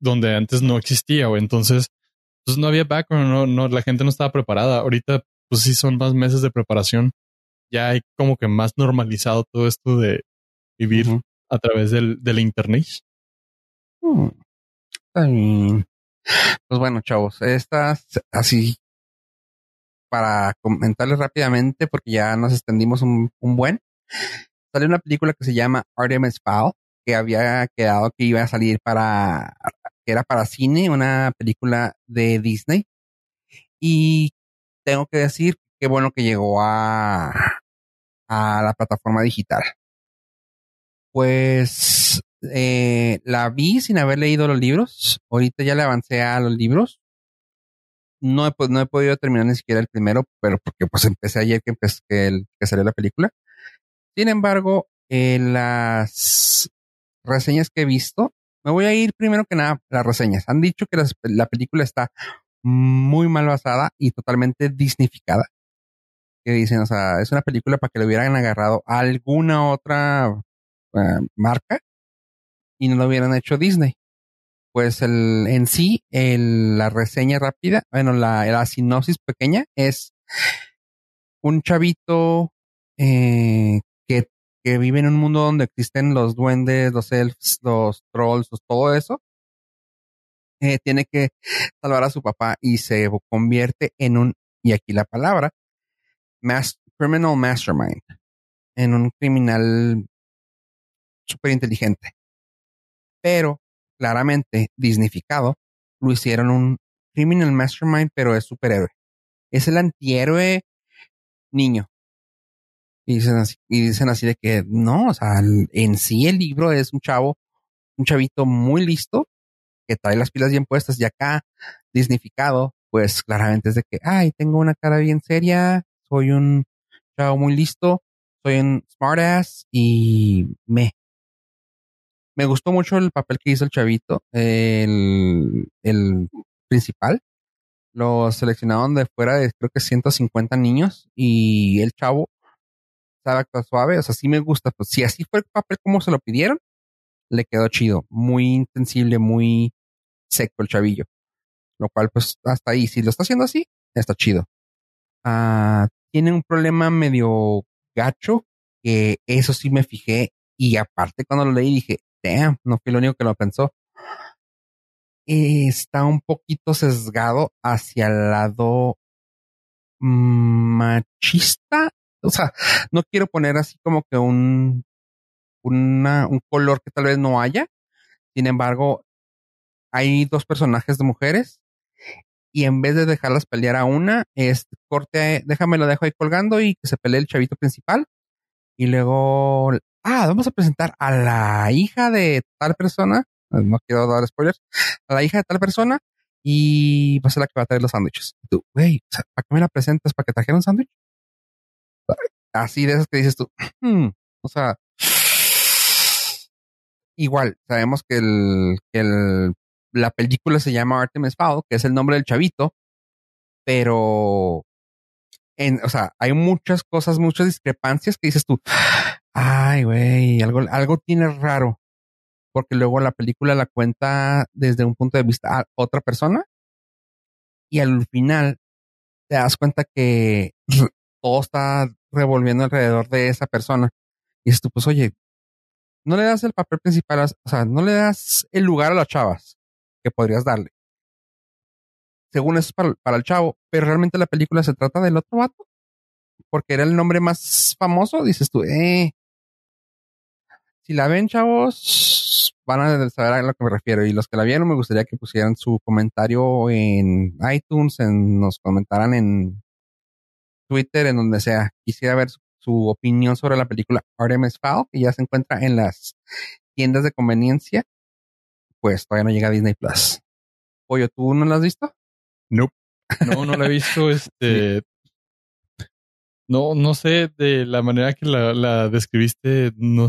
donde antes no existía, o entonces pues no había background, no, no, la gente no estaba preparada. Ahorita, pues sí son más meses de preparación. Ya hay como que más normalizado todo esto de vivir a través del, del internet. Hmm, Está bien. Pues bueno, chavos, estas así para comentarles rápidamente, porque ya nos extendimos un, un buen. Salió una película que se llama Artemis Fowl, que había quedado que iba a salir para, que era para cine, una película de Disney. Y tengo que decir qué bueno que llegó a, a la plataforma digital. Pues eh, la vi sin haber leído los libros. Ahorita ya le avancé a los libros. No he, pues, no he podido terminar ni siquiera el primero, pero porque pues empecé ayer que, empe- que, el- que salió la película. Sin embargo, eh, las reseñas que he visto, me voy a ir primero que nada a las reseñas. Han dicho que la película está muy mal basada y totalmente disnificada. Que dicen, o sea, es una película para que le hubieran agarrado a alguna otra eh, marca y no lo hubieran hecho Disney. Pues el, en sí, la reseña rápida, bueno, la, la sinopsis pequeña es un chavito eh, que, vive en un mundo donde existen los duendes, los elfs, los trolls, todo eso. Eh, tiene que salvar a su papá y se convierte en un, y aquí la palabra, mas- criminal mastermind, en un criminal súper inteligente. Pero claramente, disnificado, lo hicieron un criminal mastermind, pero es superhéroe. Es el antihéroe niño. Y dicen así, y dicen así de que no, o sea, en sí el libro es un chavo, un chavito muy listo, que trae las pilas bien puestas y acá, disnificado, pues claramente es de que, ay, tengo una cara bien seria, soy un chavo muy listo, soy un smartass y me. Me gustó mucho el papel que hizo el chavito, el, el principal. Lo seleccionaron de fuera de creo que 150 niños y el chavo sabe suave. O sea, sí me gusta. Pues si así fue el papel como se lo pidieron, le quedó chido. Muy intensible, muy seco el chavillo. Lo cual, pues, hasta ahí. Si lo está haciendo así, está chido. Ah, tiene un problema medio gacho, que eso sí me fijé. Y aparte, cuando lo leí, dije, damn, no fui el único que lo pensó. Está un poquito sesgado hacia el lado mm, machista. O sea, no quiero poner así como que un, un color que tal vez no haya. Sin embargo, hay dos personajes de mujeres y en vez de dejarlas pelear a una, es corte, déjame lo dejo ahí colgando y que se pelee el chavito principal. Y luego, ah, vamos a presentar a la hija de tal persona. No quiero dar spoilers. A la hija de tal persona y va a ser la que va a traer los sándwiches. Tú, güey, ¿para qué me la presentas? ¿Para que trajera un sándwich? Así de esas que dices tú. "Hmm", o sea, igual, sabemos que el, el, la película se llama Artemis Fowl, que es el nombre del chavito, pero en, o sea, hay muchas cosas, muchas discrepancias que dices tú, ay, güey, algo, algo tiene raro, porque luego la película la cuenta desde un punto de vista a otra persona y al final te das cuenta que todo está revolviendo alrededor de esa persona. Y dices tú, pues, oye, no le das el papel principal, o sea, no le das el lugar a las chavas que podrías darle. Según eso es para, el chavo, pero realmente la película se trata del otro vato, porque era el nombre más famoso, dices tú, eh. Si la ven, chavos, van a saber a lo que me refiero. Y los que la vieron, me gustaría que pusieran su comentario en iTunes, nos comentaran en Twitter, en donde sea. Quisiera ver su, su opinión sobre la película Artemis Fowl, que ya se encuentra en las tiendas de conveniencia. Pues todavía no llega a Disney Plus. Pollo, ¿tú no la has visto? Nope. No, no la he visto. Este. No, no sé, de la manera que la, la describiste, no,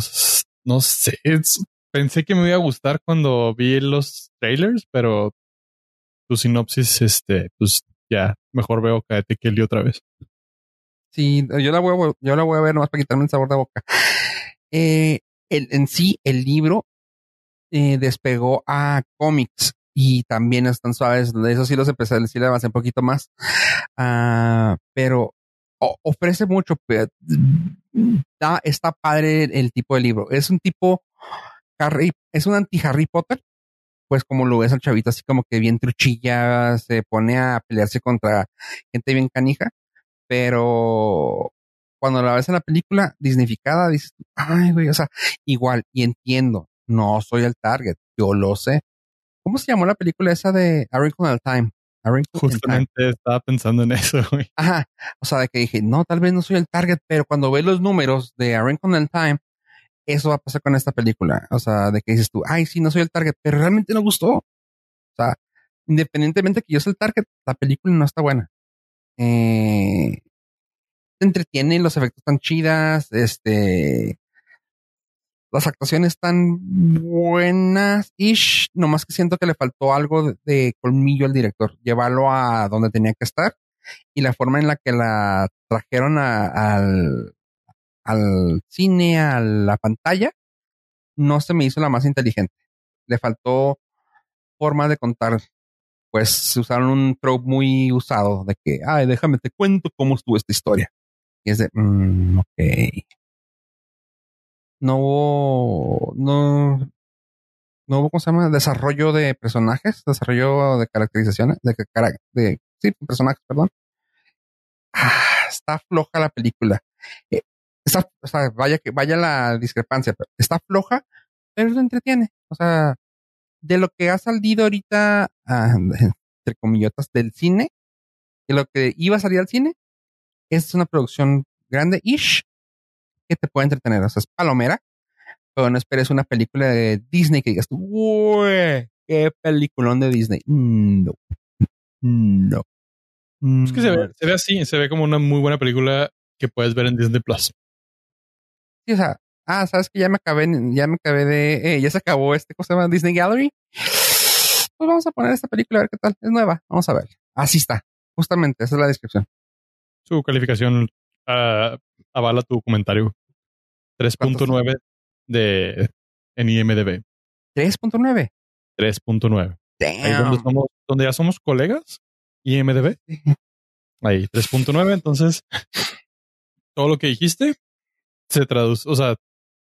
no sé. Es- pensé que me iba a gustar cuando vi los trailers, pero tu sinopsis, este, pues ya, mejor veo Caete Kelly otra vez. Sí, yo la voy a, yo la voy a ver nomás para quitarme el sabor de boca. Eh, en sí, el libro eh, despegó a cómics y también están suaves. De eso sí los empecé a decir, le avancé un poquito más. Ah, pero ofrece mucho. Está, padre el tipo de libro. Es un tipo Harry, es un anti Harry Potter. Pues como lo ves al chavito, así como que bien truchilla, se pone a pelearse contra gente bien canija pero cuando la ves en la película disneyficada, dices, ay, güey, o sea, igual, y entiendo, no soy el target, yo lo sé. ¿Cómo se llamó la película esa de A Wrinkle in Time? A Wrinkle in Time. Justamente estaba pensando en eso, güey. Ajá, o sea, de que dije, no, tal vez no soy el target, pero cuando ves los números de A Wrinkle in Time, eso va a pasar con esta película. O sea, de que dices tú, ay, sí, no soy el target, pero realmente no gustó. O sea, independientemente que yo sea el target, la película no está buena. Eh, entretiene, los efectos están chidas, este, las actuaciones están buenas, ish, nomás que siento que le faltó algo de, colmillo al director, llevarlo a donde tenía que estar y la forma en la que la trajeron al, al cine, a la pantalla, no se me hizo la más inteligente. Le faltó forma de contar. Pues se usaron un trope muy usado de que, ay, déjame te cuento cómo estuvo esta historia. Y es de, mm, ok. No hubo, no, no hubo, ¿cómo se llama? Desarrollo de personajes, desarrollo de caracterizaciones, de, cara- de sí, personajes, perdón. Ah, está floja la película. Eh, está, o sea, vaya que, vaya la discrepancia, pero está floja, pero lo entretiene. O sea, de lo que ha salido ahorita, ah, entre comillotas, del cine, de lo que iba a salir al cine, es una producción grande-ish que te puede entretener. O sea, es palomera, pero no esperes una película de Disney que digas, "Güey, qué peliculón de Disney. No. No. Es que se ve, se ve así, se ve como una muy buena película que puedes ver en Disney Plus. Sí, o sea, ah, sabes que ya me acabé, ya me acabé de, eh, ya se acabó este, ¿cómo se llama? Disney Gallery. Pues vamos a poner esta película a ver qué tal. Es nueva. Vamos a ver. Así está. Justamente, esa es la descripción. Su calificación ah, avala tu comentario. 3.9 de en IMDB. 3.9. 3.9. Ahí donde, somos, donde ya somos colegas, IMDB. Ahí, 3.9. Entonces, todo lo que dijiste se traduce, o sea,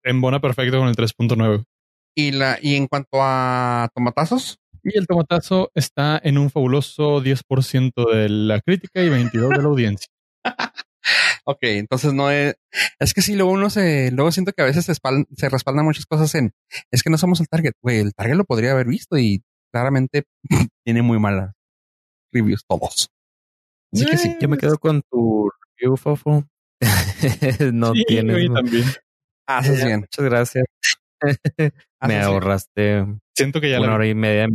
embona perfecto con el 3.9. Y la, y en cuanto a tomatazos, Y el tomatazo está en un fabuloso 10% de la crítica y 22% de la audiencia. ok, entonces no es, es que si luego uno se, luego siento que a veces se, espal- se respaldan muchas cosas en, es que no somos el target, güey, el target lo podría haber visto y claramente tiene muy malas reviews todos. Así que sí, Yo me quedo con tu review, Fofo. no Sí, ¿no? también. Haces Ya, bien. Muchas gracias. haces Me ahorraste Siento que ya una la hora y media.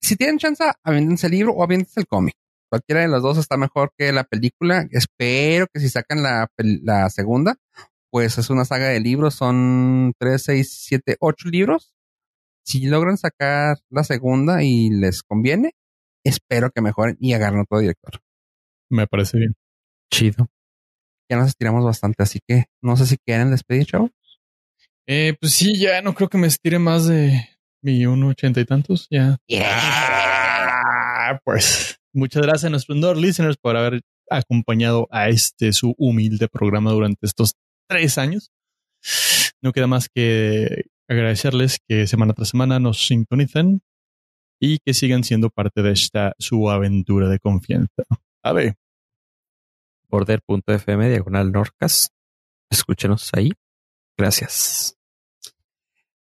si tienen chance, aviéntense el libro o aviéntense el cómic. Cualquiera de los dos está mejor que la película. Espero que si sacan la, segunda, pues es una saga de libros. Son tres, seis, siete, ocho libros. Si logran sacar la segunda y les conviene, espero que mejoren y agarren otro director. me parece bien. Chido. Ya nos estiramos bastante, así que no sé si quieren despedir, chavo. Eh, pues sí, ya no creo que me estire más de mi uno ochenta y tantos. Ya. Ah, pues muchas gracias a nuestros Nord listeners por haber acompañado a este su humilde programa durante estos tres años. No queda más que agradecerles que semana tras semana nos sintonicen y que sigan siendo parte de esta su aventura de confianza. A ver. Border.fm diagonal Norcas. Escúchenos ahí. Gracias.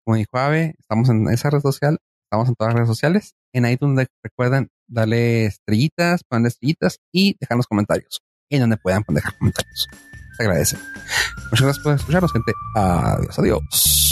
Como dijo Ave, estamos en esa red social, estamos en todas las redes sociales. En iTunes recuerden darle estrellitas, ponerle estrellitas y dejarnos comentarios en donde puedan poner comentarios. Se agradece. Muchas gracias por escucharnos, gente. Adiós, adiós.